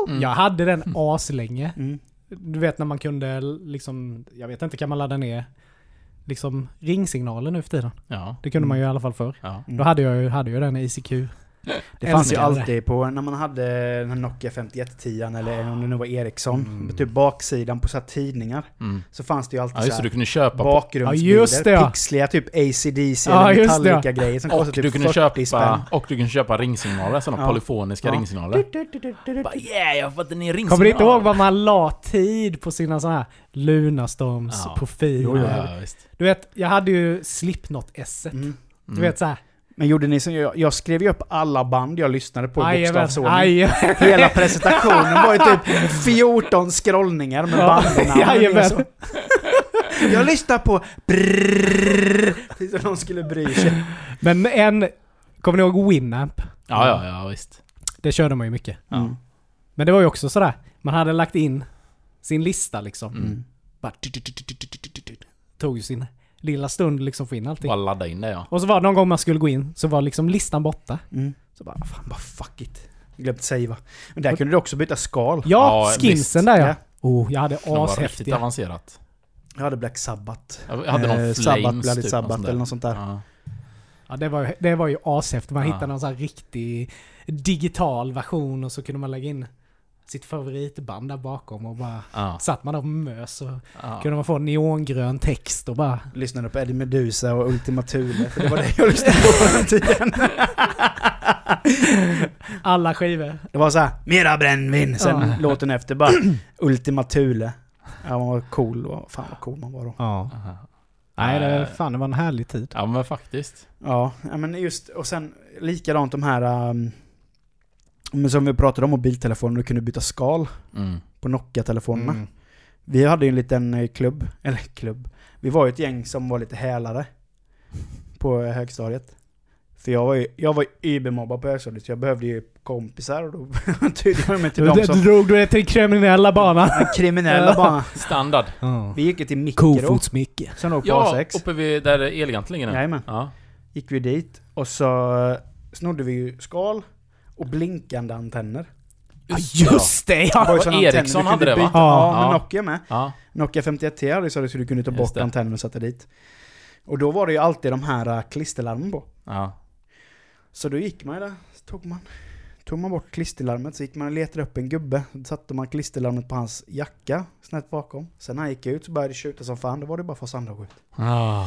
Mm. Jag hade den aslänge. Mm. Du vet när man kunde liksom, jag vet inte, kan man ladda ner liksom ringsignaler nu för tiden? Ja. Det kunde man ju i alla fall förr. Ja. Mm. Då hade jag ju, hade jag den i ICQ. Det fanns ju alltid på, när man hade den här Nokia 5110 eller om det nu var Ericsson, Mm. typ baksidan på så här tidningar. Mm. Så fanns det ju alltid Ja just så du kunde köpa på, bakgrundsbilder, Ja, just det, ja. pixliga typ ACDC Ja, eller ja. Metallica-grejer som och kostade du typ kunde 40 spänn. köpa, och du kunde köpa ringsignaler, sådana Ja. polyfoniska Ja. ringsignaler. Bara, yeah, jag har fått en ny ringsignal! Kommer du inte ihåg vad man la tid på sina sådana här Lunarstorms Ja. profiler? Du vet, jag hade ju Slipknot S. Mm. Du Mm. vet såhär. Men gjorde ni som jag? Jag skrev ju upp alla band jag lyssnade på i bokstavsordning. Hela presentationen var ju typ 14 scrollningar med Ja, bandnamn. jajamän. Så. Jag lyssnar på brrrr, Tills att någon skulle bry sig. Men en... Kommer ni ihåg Winamp? Ja, ja, ja, visst. Det körde man ju mycket. Ja. Mm. Men det var ju också sådär. Man hade lagt in sin lista liksom. Mm. Bara... Tog ju sin lilla stund liksom få in allting. Bara ladda in det ja. Och så var det någon gång man skulle gå in så var liksom listan borta. Mm. Så bara, fan. Bara fuck it. Glömde savea. Men där kunde du också byta skal. Ja, Ja, skinsen visst. där ja. Ja. Oh, jag hade var riktigt ashäftiga. avancerat. Jag hade Black Sabbath. Jag hade någon Eh, Flames Sabbath, Bloody typ, Sabbath eller något sånt där. Ja. Ja, det var, ju- det var ju ashäftigt. Man Ja. hittade någon sån här riktig digital version och så kunde man lägga in sitt favoritband där bakom och bara Ja. satt man där och mös och Ja. kunde man få neongrön text och bara... Lyssnade på Eddie Meduza och Ultima Thule, för det var det jag lyssnade på på den tiden. Alla skivor. Det var så här, mera brännvin. Sen Ja. låten efter bara Ultima Thule. Ja, man var cool. och- Fan vad cool man var då. Ja. Aha. Nej, det, fan det var en härlig tid. Ja men faktiskt. Ja, ja, men just, och sen likadant de här... Um, men som vi pratade om mobiltelefoner, du kunde byta skal Mm. på Nokia-telefonerna. Mm. Vi hade ju en liten eh, klubb, eller klubb. Vi var ju ett gäng som var lite hälare på eh, högstadiet. För jag var ju, jag var ju übermobbad på högstadiet, så jag behövde ju kompisar och då tydde jag mig till Du, de som... drog du det till kriminella banan? Den kriminella bara. Standard. Vi gick ju till Mikro, Kofotsmicke. som låg på Ja, A6. uppe vid där Elgiganten ligger nu. Jajamän. Ja. Gick vi dit och så eh, snodde vi ju skal och blinkande antenner. Ja, just det ja! antenner Ericsson hade det, va? byta- Ja, Ja. men. Nokia med. Ja. Nokia 51T hade så du kunde ta bort antennen och sätta dit. Och då var det ju alltid de här eh, klisterlarmen på. Ja. Så då gick man ju där, så tog man, tog man bort klisterlarmet, så gick man och letade upp en gubbe. Så satte man klisterlarmet på hans jacka, snett bakom. Sen när han gick ut så började det tjuta som fan, då var det bara för oss andra att gå ut. Ah.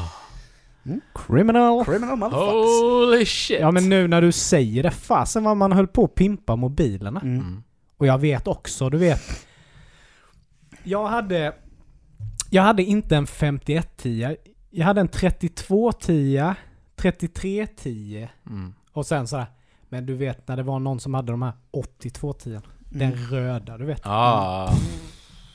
Criminal. Criminal motherfuckers. Holy shit! Ja men nu när du säger det, fasen vad man höll på att pimpa mobilerna. Mm. Mm. Och jag vet också, du vet. Jag hade... Jag hade inte en 5110. Jag hade en 3210, 3310 Mm. och sen sådär. Men du vet när det var någon som hade de här 8210. Den Mm. röda, du vet. Ah.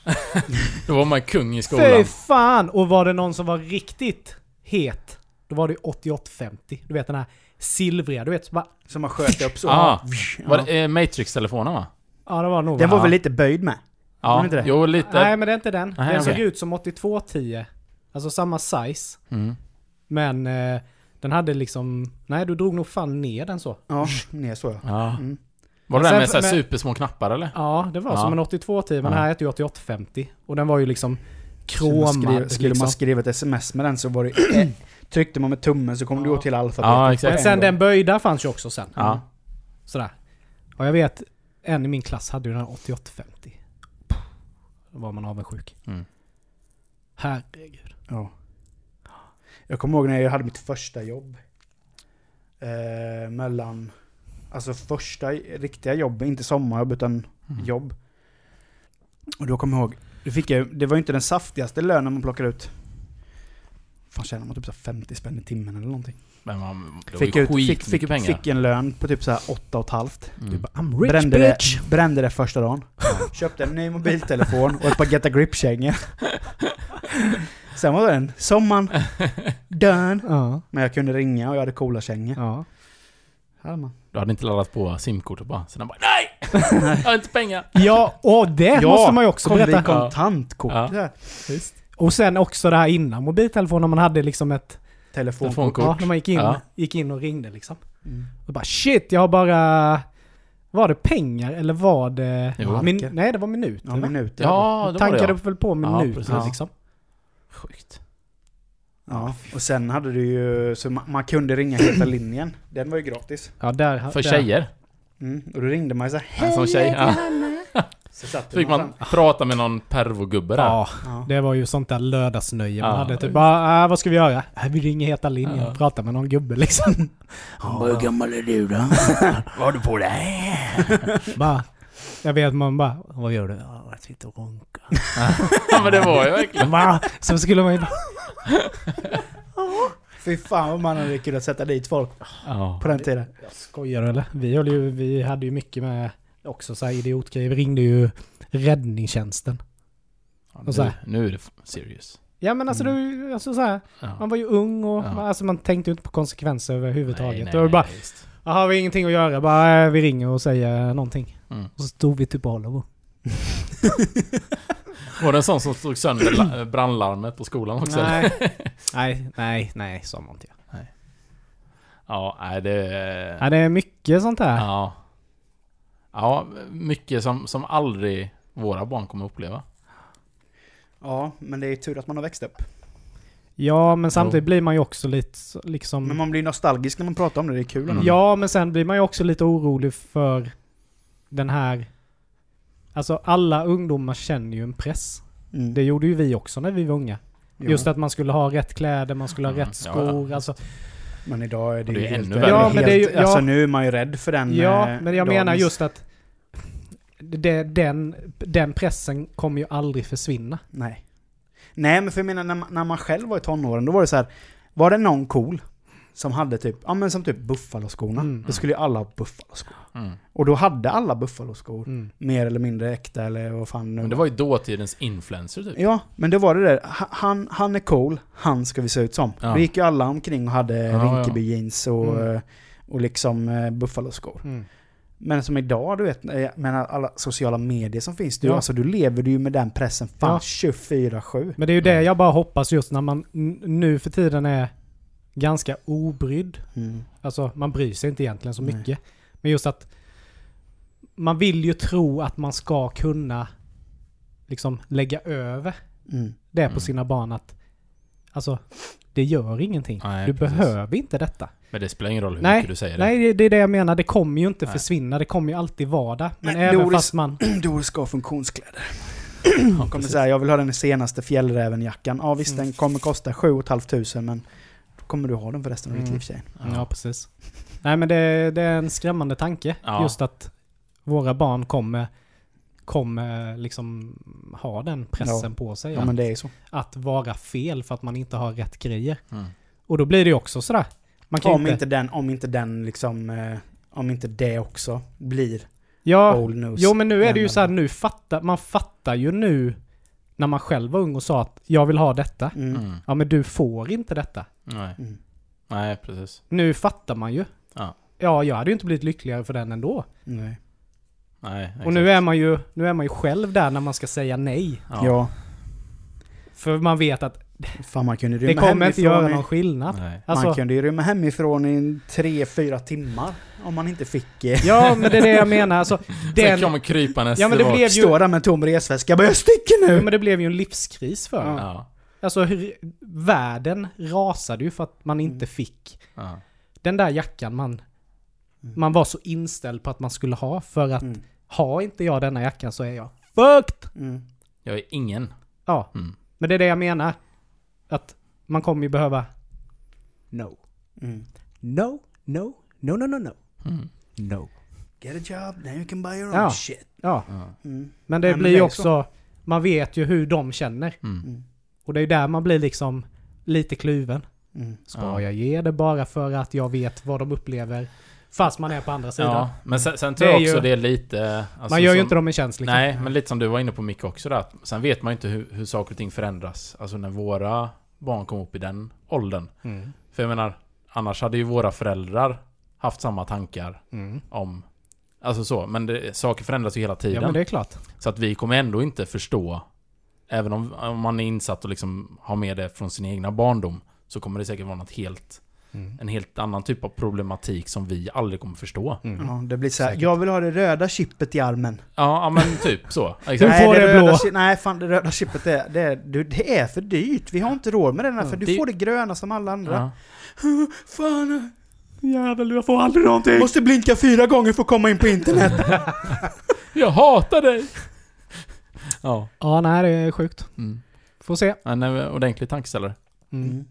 Då var man kung i Fy skolan. fan! Och var det någon som var riktigt het, då var det 8850. Du vet den här silvriga, du vet. Så bara, Som man sköt upp så. Ah. Ja. Var det eh, Matrix-telefonen va? ja det var nog Den var väl lite böjd med? Ja, inte det? jo lite. Nej men det är inte den. Nej, den såg okej. ut som 8210. Alltså samma size. Mm. Men eh, den hade liksom... Nej, du drog nog fan ner den så. Ja, ner så ja. Ja. Mm. Var det den med så här men- supersmå knappar eller? Ja, det var Ja. som en 8210 men Ja. den här hette ju 8850. Och den var ju liksom Skulle man kromad. skulle liksom. man skriva ett sms med den så var det... Tryckte man med tummen så kom du Ja. gå till alfabetet. Ja, exakt. Men sen en den böjda fanns ju också sen. Ja. Sådär. Och jag vet, en i min klass hade ju den här 8850. Då var man avundsjuk. Mm. Herregud. Ja. Jag kommer ihåg när jag hade mitt första jobb. Eh, mellan... Alltså första riktiga jobb, inte sommarjobb utan Mm. jobb. Och då kommer jag ihåg, då fick jag, det var ju inte den saftigaste lönen man plockade ut. Fan tjänar man typ så här 50 spänn i timmen eller någonting. Men man, det var Fick, ju ut, fick, fick, pengar. fick en lön på typ så här åtta och ett halvt. Mm. Du bara, I'm rich Brände bitch! det, brände det första dagen. Köpte en ny mobiltelefon och ett par Get a Grip-kängor. Sen var den sommaren done. Ja, Men jag kunde ringa och jag hade coola kängor. ja. Här man. Du hade inte laddat på simkortet bara. Så den bara NEJ! Jag har inte pengar! Ja, och det måste man ju också kom berätta. kontantkort. Ja. Ja. Visst. Och sen också det här innan mobiltelefonen, man hade liksom ett... Telefonkort. Telefonkort. Ja, när man gick in, Ja. gick in och ringde liksom. Mm. Och bara shit, jag har bara... Var det pengar eller var det... Jo. Min, nej, det var minuter. Ja, va? minuter. Ja, det var det Tankade ja. väl på minuter precis. liksom. Sjukt. Ja, och sen hade du ju, så man, man kunde ringa Heta linjen. Den var ju gratis. Ja, där, För där. tjejer. Mm, och då ringde man ju såhär Ja, som tjej. Ja. Så satt Fick man prata med någon pervogubbe där. Ja, Ja. det var ju sånt där lördagsnöje man Ja. hade. Typ bara, äh, vad ska vi göra? Äh, vi ringer Heta linjen Ja. och pratar med någon gubbe liksom. Hur gammal är du då? Vad har du på dig? bara, jag vet man bara, vad gör du? Ja, jag sitter och runkar. Ja, men det var ju verkligen... Va? Så skulle man ju bara, Fy fan vad man hade kunnat sätta dit folk Ja. på den tiden. jag skojar eller? Vi, höll ju, vi hade ju mycket med också så här idiotgrejer. Vi ringde ju räddningstjänsten. Så nu, här. nu är det serious. Ja men alltså, det, alltså så här, Ja. man var ju ung och Ja. alltså, man tänkte ju inte på konsekvenser överhuvudtaget. Nej, nej, det var bara, nej. Jaha, vi har ingenting att göra. Bara äh, vi ringer och säger någonting. Mm. Och så stod vi typ på. Var det en sån som slog sönder la- brandlarmet på skolan också? Nej, nej, nej, nej, sa man inte. Ja, nej det... Nej, det är mycket sånt här. Ja. Ja, mycket som, som aldrig våra barn kommer uppleva. Ja, men det är tur att man har växt upp. Ja, men samtidigt blir man ju också lite liksom... Men man blir nostalgisk när man pratar om det, det är kul. Mm. Ja, men sen blir man ju också lite orolig för den här... Alltså alla ungdomar känner ju en press. Mm. Det gjorde ju vi också när vi var unga. Jo. Just att man skulle ha rätt kläder, man skulle ha Mm, rätt skor. ja. Alltså, Men idag är det, det ju är helt, ännu ja, värre. Ja, men det är ju- ja. Alltså nu är man ju rädd för den ja, eh, men jag menar dagens- just att det, den, den pressen kommer ju aldrig försvinna. Nej. Nej, men för jag menar när man, när man själv var i tonåren, då var det så här. Var det någon cool som hade typ, ja men som typ Buffalo-skorna. Mm. Då skulle ju alla ha Buffalo-skor. Mm. Och då hade alla Buffalo-skor. Mm. Mer eller mindre äkta eller vad fan nu Men det var ju dåtidens influencer typ. Ja, men det var det där. Ha- Han, han är cool, han ska vi se ut som. Ja. Då gick ju alla omkring och hade Ja, Rinkeby jeans och, Mm. eh, och liksom eh, Buffalo-skor. Mm. Men som idag, du vet, eh, jag menar alla sociala medier som finns. Du, Ja. alltså, du lever du ju med den pressen fan Ja. 24-7. Men det är ju det jag bara hoppas just när man nu för tiden är ganska obrydd. Mm. Alltså man bryr sig inte egentligen så Nej. mycket. Men just att man vill ju tro att man ska kunna liksom lägga över Mm. det på Mm. sina barn att alltså det gör ingenting. Nej, du precis. behöver inte detta. Men det spelar ingen roll hur Nej, mycket du säger det. Nej, det, är det jag menar. Det kommer ju inte Nej. försvinna. Det kommer ju alltid vara där. Men Nej, även Doris- fast man... Doris ska ha funktionskläder. Ja, Kommer säga, jag vill ha den senaste fjällrävenjackan. Ja visst, Mm. den kommer kosta 7 500 men kommer du ha den för resten av ditt Mm. liv tjejen. Ja, precis. Nej, men det, det är en skrämmande tanke. Ja. Just att våra barn kommer, kommer liksom ha den pressen på sig. Ja men det är så. Att vara fel för att man inte har rätt grejer. Mm. Och då blir det ju också sådär. Man kan Om inte... inte den, om inte den liksom, eh, om inte det också blir Ja, old news. jo men nu är det ju så här, nu fattar, man fattar ju nu när man själv var ung och sa att jag vill ha detta. Mm. Mm. Ja men du får inte detta. Nej. Mm. Nej, precis. Nu fattar man ju. Ja. Ja, jag hade ju inte blivit lyckligare för den ändå. Nej. Nej, Och nu är man ju, nu är man ju själv där när man ska säga nej. Ja. Ja. För man vet att Fan man kunde det kommer inte göra någon skillnad. Nej. Man Alltså, kunde ju rymma hemifrån i tre, fyra timmar om man inte fick... Eh, ja men det är det jag menar. Alltså, Sen den, kommer krypandes Ja, men det blev ju- Stå där med en tom resväska bara 'Jag sticker ja, nu!' men det blev ju en livskris för en. Ja. Alltså hur, världen rasade ju för att man inte Mm. fick Ja. den där jackan man, man var så inställd på att man skulle ha. För att Mm. har inte jag denna jackan så är jag fucked! Mm. Jag är ingen. Ja, Mm. men det är det jag menar. Att man kommer ju behöva No. Mm. No, no, no, no, no, no. Mm. No. Get a job, now you can buy your own Ja. shit. Ja. Mm. men det Ja, men blir ju också... Man vet ju hur de känner. Och det är ju där man blir liksom lite kluven. Mm. Ska Ja. jag ge det bara för att jag vet vad de upplever? Fast man är på andra sidan. Ja, men sen, sen tror jag också ju- det är lite... alltså man gör ju som- inte dem en tjänst liksom. Nej, men lite som du var inne på Micke också där. att Sen vet man ju inte hur, hur saker och ting förändras. Alltså när våra barn kom upp i den åldern. Mm. För jag menar, annars hade ju våra föräldrar haft samma tankar Mm. om... Alltså så, men det, saker förändras ju hela tiden. Ja men det är klart. Så att vi kommer ändå inte förstå, även om, om man är insatt och liksom har med det från sin egna barndom, så kommer det säkert vara något helt Mm. en helt annan typ av problematik som vi aldrig kommer förstå. Mm. Ja, det blir så här. Jag vill ha det röda chippet i armen. Ja, ja men typ så. Du Exakt. får det röda blå. chi- nej, fan det röda chippet det, är- det, är- du, det är för dyrt. Vi har inte råd med det här, för du det- får det gröna som alla andra. Ja. Fan, Jävel, jag får aldrig någonting. måste blinka fyra gånger för att komma in på internet. Jag hatar dig! Ja. Ja, nej det är sjukt. Mm. Får se. En ordentlig tankeställare. Mm.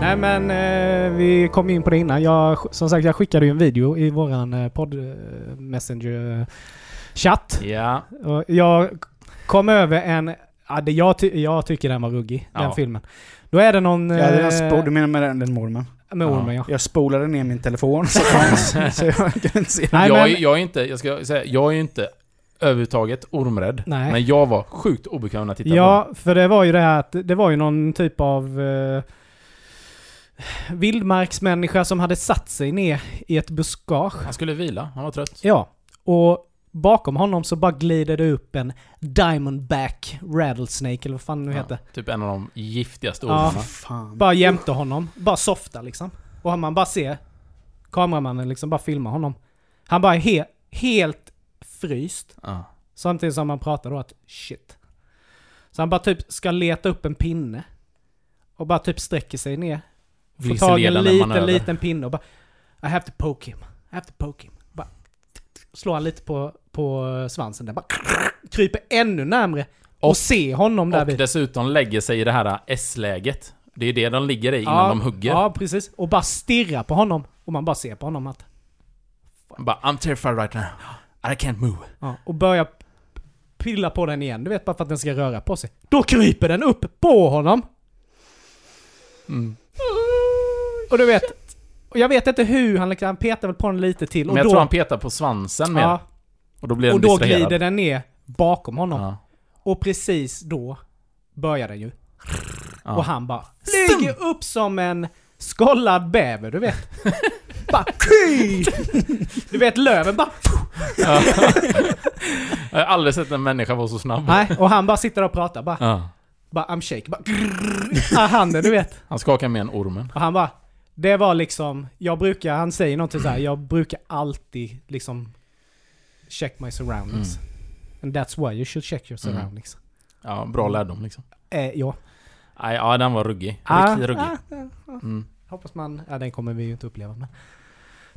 Nej men eh, vi kom in på det innan. Jag, som sagt jag skickade ju en video i våran eh, podd eh, messenger chatt. Ja. Och jag kom över en... Ja, det jag, ty, jag tycker den var ruggig, den Ja. filmen. Då är det någon... Ja, den eh, spol, du menar med den, den mormen? Med ormen ja. Jag spolade ner min telefon så, så jag kunde inte se. Nej, jag, men- jag är inte, jag ska säga, jag är inte överhuvudtaget ormrädd. Nej. Men jag var sjukt obekväm när jag tittade på Ja, för det var ju det här att det var ju någon typ av eh, vildmarksmänniska som hade satt sig ner i ett buskage. Han skulle vila, han var trött. Ja, och bakom honom så bara glider det upp en Diamondback Rattlesnake, eller vad fan det nu heter. Typ en av de giftigaste Ja. ormarna. Fan. Bara jämte honom. Bara softa liksom. Och man bara ser kameramannen liksom bara filma honom. Han bara är he helt fryst. Ja. Samtidigt som man pratar då att shit. Så han bara typ ska leta upp en pinne. Och bara typ sträcker sig ner. Får tag i en liten, manöver. liten pinne och bara I have to poke him. I have to poke him. Bara slår han lite på, på svansen där. Bara kryper ännu närmre. Och, Och- ser honom där Och vid. dessutom lägger sig i det här S-läget. Det är det de ligger i innan de hugger. Ja, precis. Och bara stirrar på honom. Och man bara ser på honom att... Bara, I'm terrified right now. I can't move. Ja, och börjar pilla på den igen. Du vet, bara för att den ska röra på sig. Då kryper den upp på honom. Mm. Och du vet... Och jag vet inte hur han, liksom- han petar väl på den lite till. Och Men jag då, tror han petar på svansen mer. ja, Och då blir den och då distraherad. glider den ner bakom honom. Ja. Och precis då börjar den ju. Ja. Och han bara flyger upp som en skållad bäver, du vet. bara! Du vet löven bara... Ja. jag har aldrig sett en människa vara så snabb. Nej, och han bara sitter och pratar bara. Ja. Bara I'm shake. Bara... Ah, handen, du vet. Han skakar mer än ormen. Och han bara... Det var liksom... Jag brukar... Han säger någonting så här. Jag brukar alltid liksom... Check my surroundings. And that's why you should check your Mm. surroundings. Ja, bra lärdom liksom. Eh, ja. Nej, ja, den var ruggig. Ah, Riktigt ruggig. ah, ah. Mm. Hoppas man... Ja, den kommer vi ju inte uppleva men...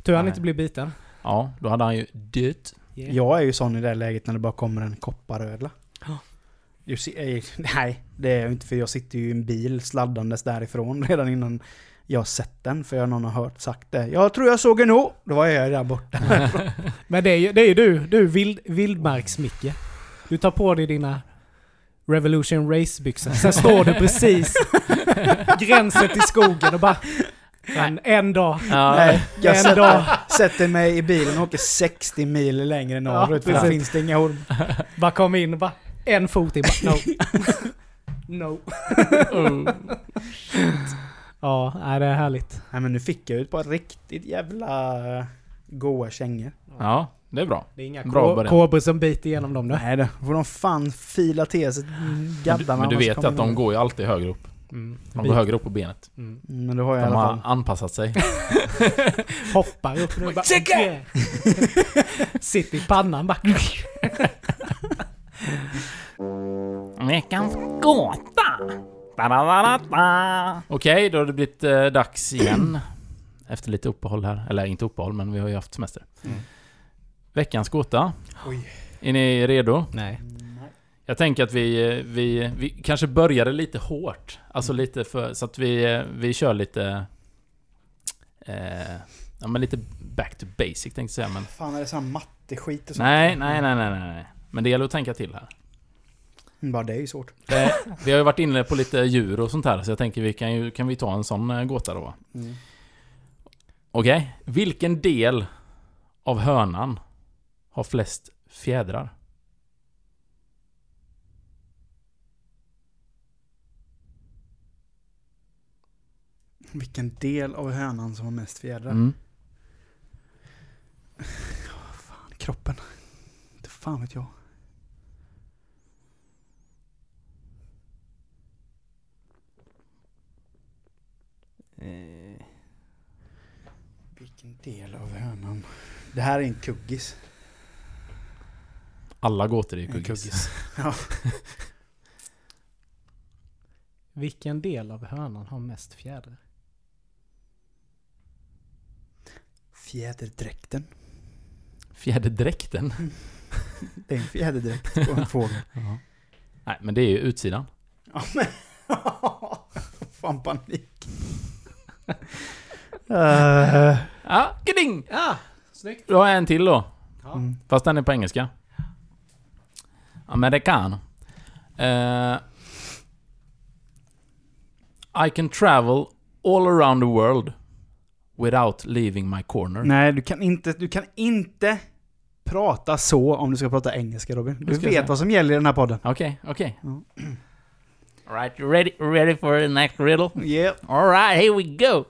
Tur han inte blir biten. Ja, då hade han ju dött. Yeah. Jag är ju sån i det läget när det bara kommer en kopparödla. Ja. Du ser- eh, nej, det är jag inte för jag sitter ju i en bil sladdandes därifrån redan innan jag har sett den. För jag någon har hört sagt det. Jag tror jag såg en å. Då var jag där borta. Men det är ju, det är ju du, du vild, vildmarks-Micke. Du tar på dig dina Revolution Race-byxor. Sen står du precis gränsen till skogen och bara... En, en dag. Ja, Nej, jag En sätter, dag. sätter mig i bilen och åker 60 mil längre norrut. för där finns det inga orm. Bara kom in och bara... En fot in. Bara, no. no. Oh. Ja, nej, det är härligt. Nej men nu fick jag ut på riktigt jävla eh, goa kängor. ja, det är bra. Det är inga Bra ko- början. kobror som biter igenom dem nu. Nej då får de fan fila till sig Men du, gaddarna. men du vet att de går ju alltid högre upp. Mm. De går högre upp på benet. Mm. Mm, Men du har jag i De alla har fall. anpassat sig. Hoppar upp nu bara... Yeah. Sitter i pannan bara... Veckans gåta! Okej, då har det blivit eh, dags igen. Efter lite uppehåll här. Eller inte uppehåll, men vi har ju haft semester. Mm. Veckans gåta. Oj. Är ni redo? Nej. Jag tänker att vi, vi, vi kanske började lite hårt. Alltså lite för... Så att vi, vi kör lite... Eh, ja men lite back to basic tänkte jag säga men... Fan är det sån matteskit och sånt? Nej, nej, nej, nej, nej. Men det gäller att tänka till här. Mm, Bara det är ju svårt. Eh, vi har ju varit inne på lite djur och sånt här, så jag tänker vi kan ju kan vi ta en sån eh, gåta då. Mm. Okej, vilken del av hönan har flest fjädrar? Vilken del av hönan som har mest fjädrar? Mm. Fan, kroppen. Inte fan vet jag. Eh, Vilken del av hönan? Det här är en kuggis. Alla gåtor är ju En kuggis. kuggis. Ja. vilken del av hönan har mest fjädrar? Fjäderdräkten. Fjäderdräkten. Det är en fjäderdräkt på en fågel. Nej, men det är ju utsidan. Ja, men... Fan panik. Uh, Ja, geding! Ja, snyggt. Du har en till då. Ja. mm. Fast den är på engelska. Americano. Eh, I can travel all around the world without leaving my corner. Nej, du kan, inte, du kan inte prata så om du ska prata engelska Robin. Du jag vet säga. vad som gäller i den här podden. Okej, okej. Ja. Alright, you ready, ready for the next riddle? Yep. Alright, here we go.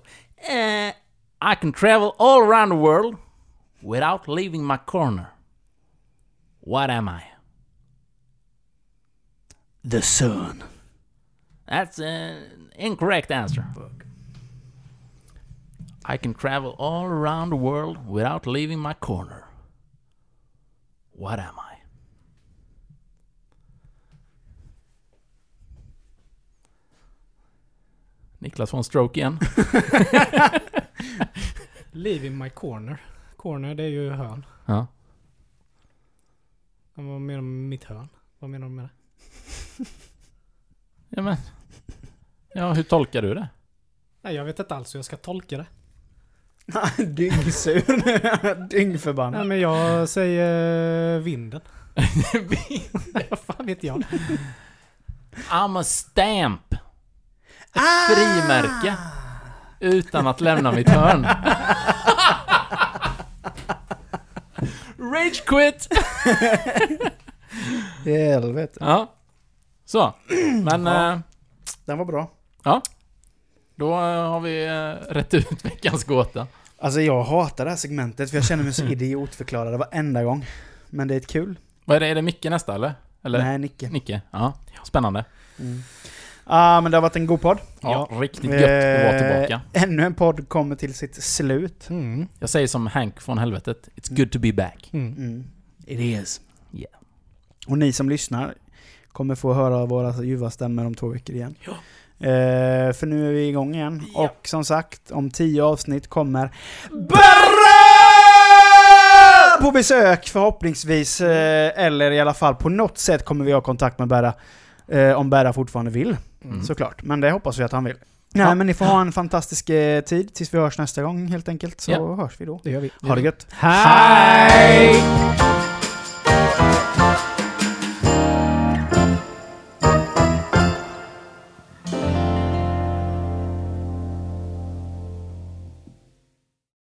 Uh, I can travel all around the world without leaving my corner. What am I? The sun. That's an incorrect answer. I can travel all around the world without leaving my corner. What am I? Niklas får en stroke igen. Leave in my corner. Corner, det är ju hörn. Ja. Vad menar du med mitt hörn? Vad menar du med det? ja men. Ja, hur tolkar du det? Nej, jag vet inte alls hur jag ska tolka det. Dyngsur. Dyngförbannad. Nej, men jag säger vinden. Vad fan vet jag? I'm a stamp. Ett frimärke. Utan att lämna mitt hörn. Rage quit! Helvete. Ja. Så. Men Ja. eh, Den var bra. då eh, har vi eh, rätt ut veckans gåta. Alltså jag hatar det här segmentet för jag känner mig så idiotförklarad varenda gång. Men det är ett kul. Vad är det? Är det Micke nästa eller? Eller? Nej, Nicke. Nicke? Ja. Spännande. Mm. Ah, men det har varit en god podd. Ja, riktigt gött att vara Eh, tillbaka. Ännu en podd kommer till sitt slut. Mm. Jag säger som Hank från helvetet. It's good to be back. Mm. Mm. It is. Yeah. Och ni som lyssnar kommer få höra våra ljuva stämmor om två veckor igen. Ja. Eh, för nu är vi igång igen. Ja. Och som sagt, om tio avsnitt kommer Berra! på besök förhoppningsvis. Eh, eller i alla fall på något sätt kommer vi ha kontakt med Berra. Eh, om Berra fortfarande vill, Mm. såklart. Men det hoppas vi att han vill. Nej Ja. men ni får ha en fantastisk eh, tid tills vi hörs nästa gång helt enkelt. Så Ja. hörs vi då. Det gör vi. Ha det gött. Hej!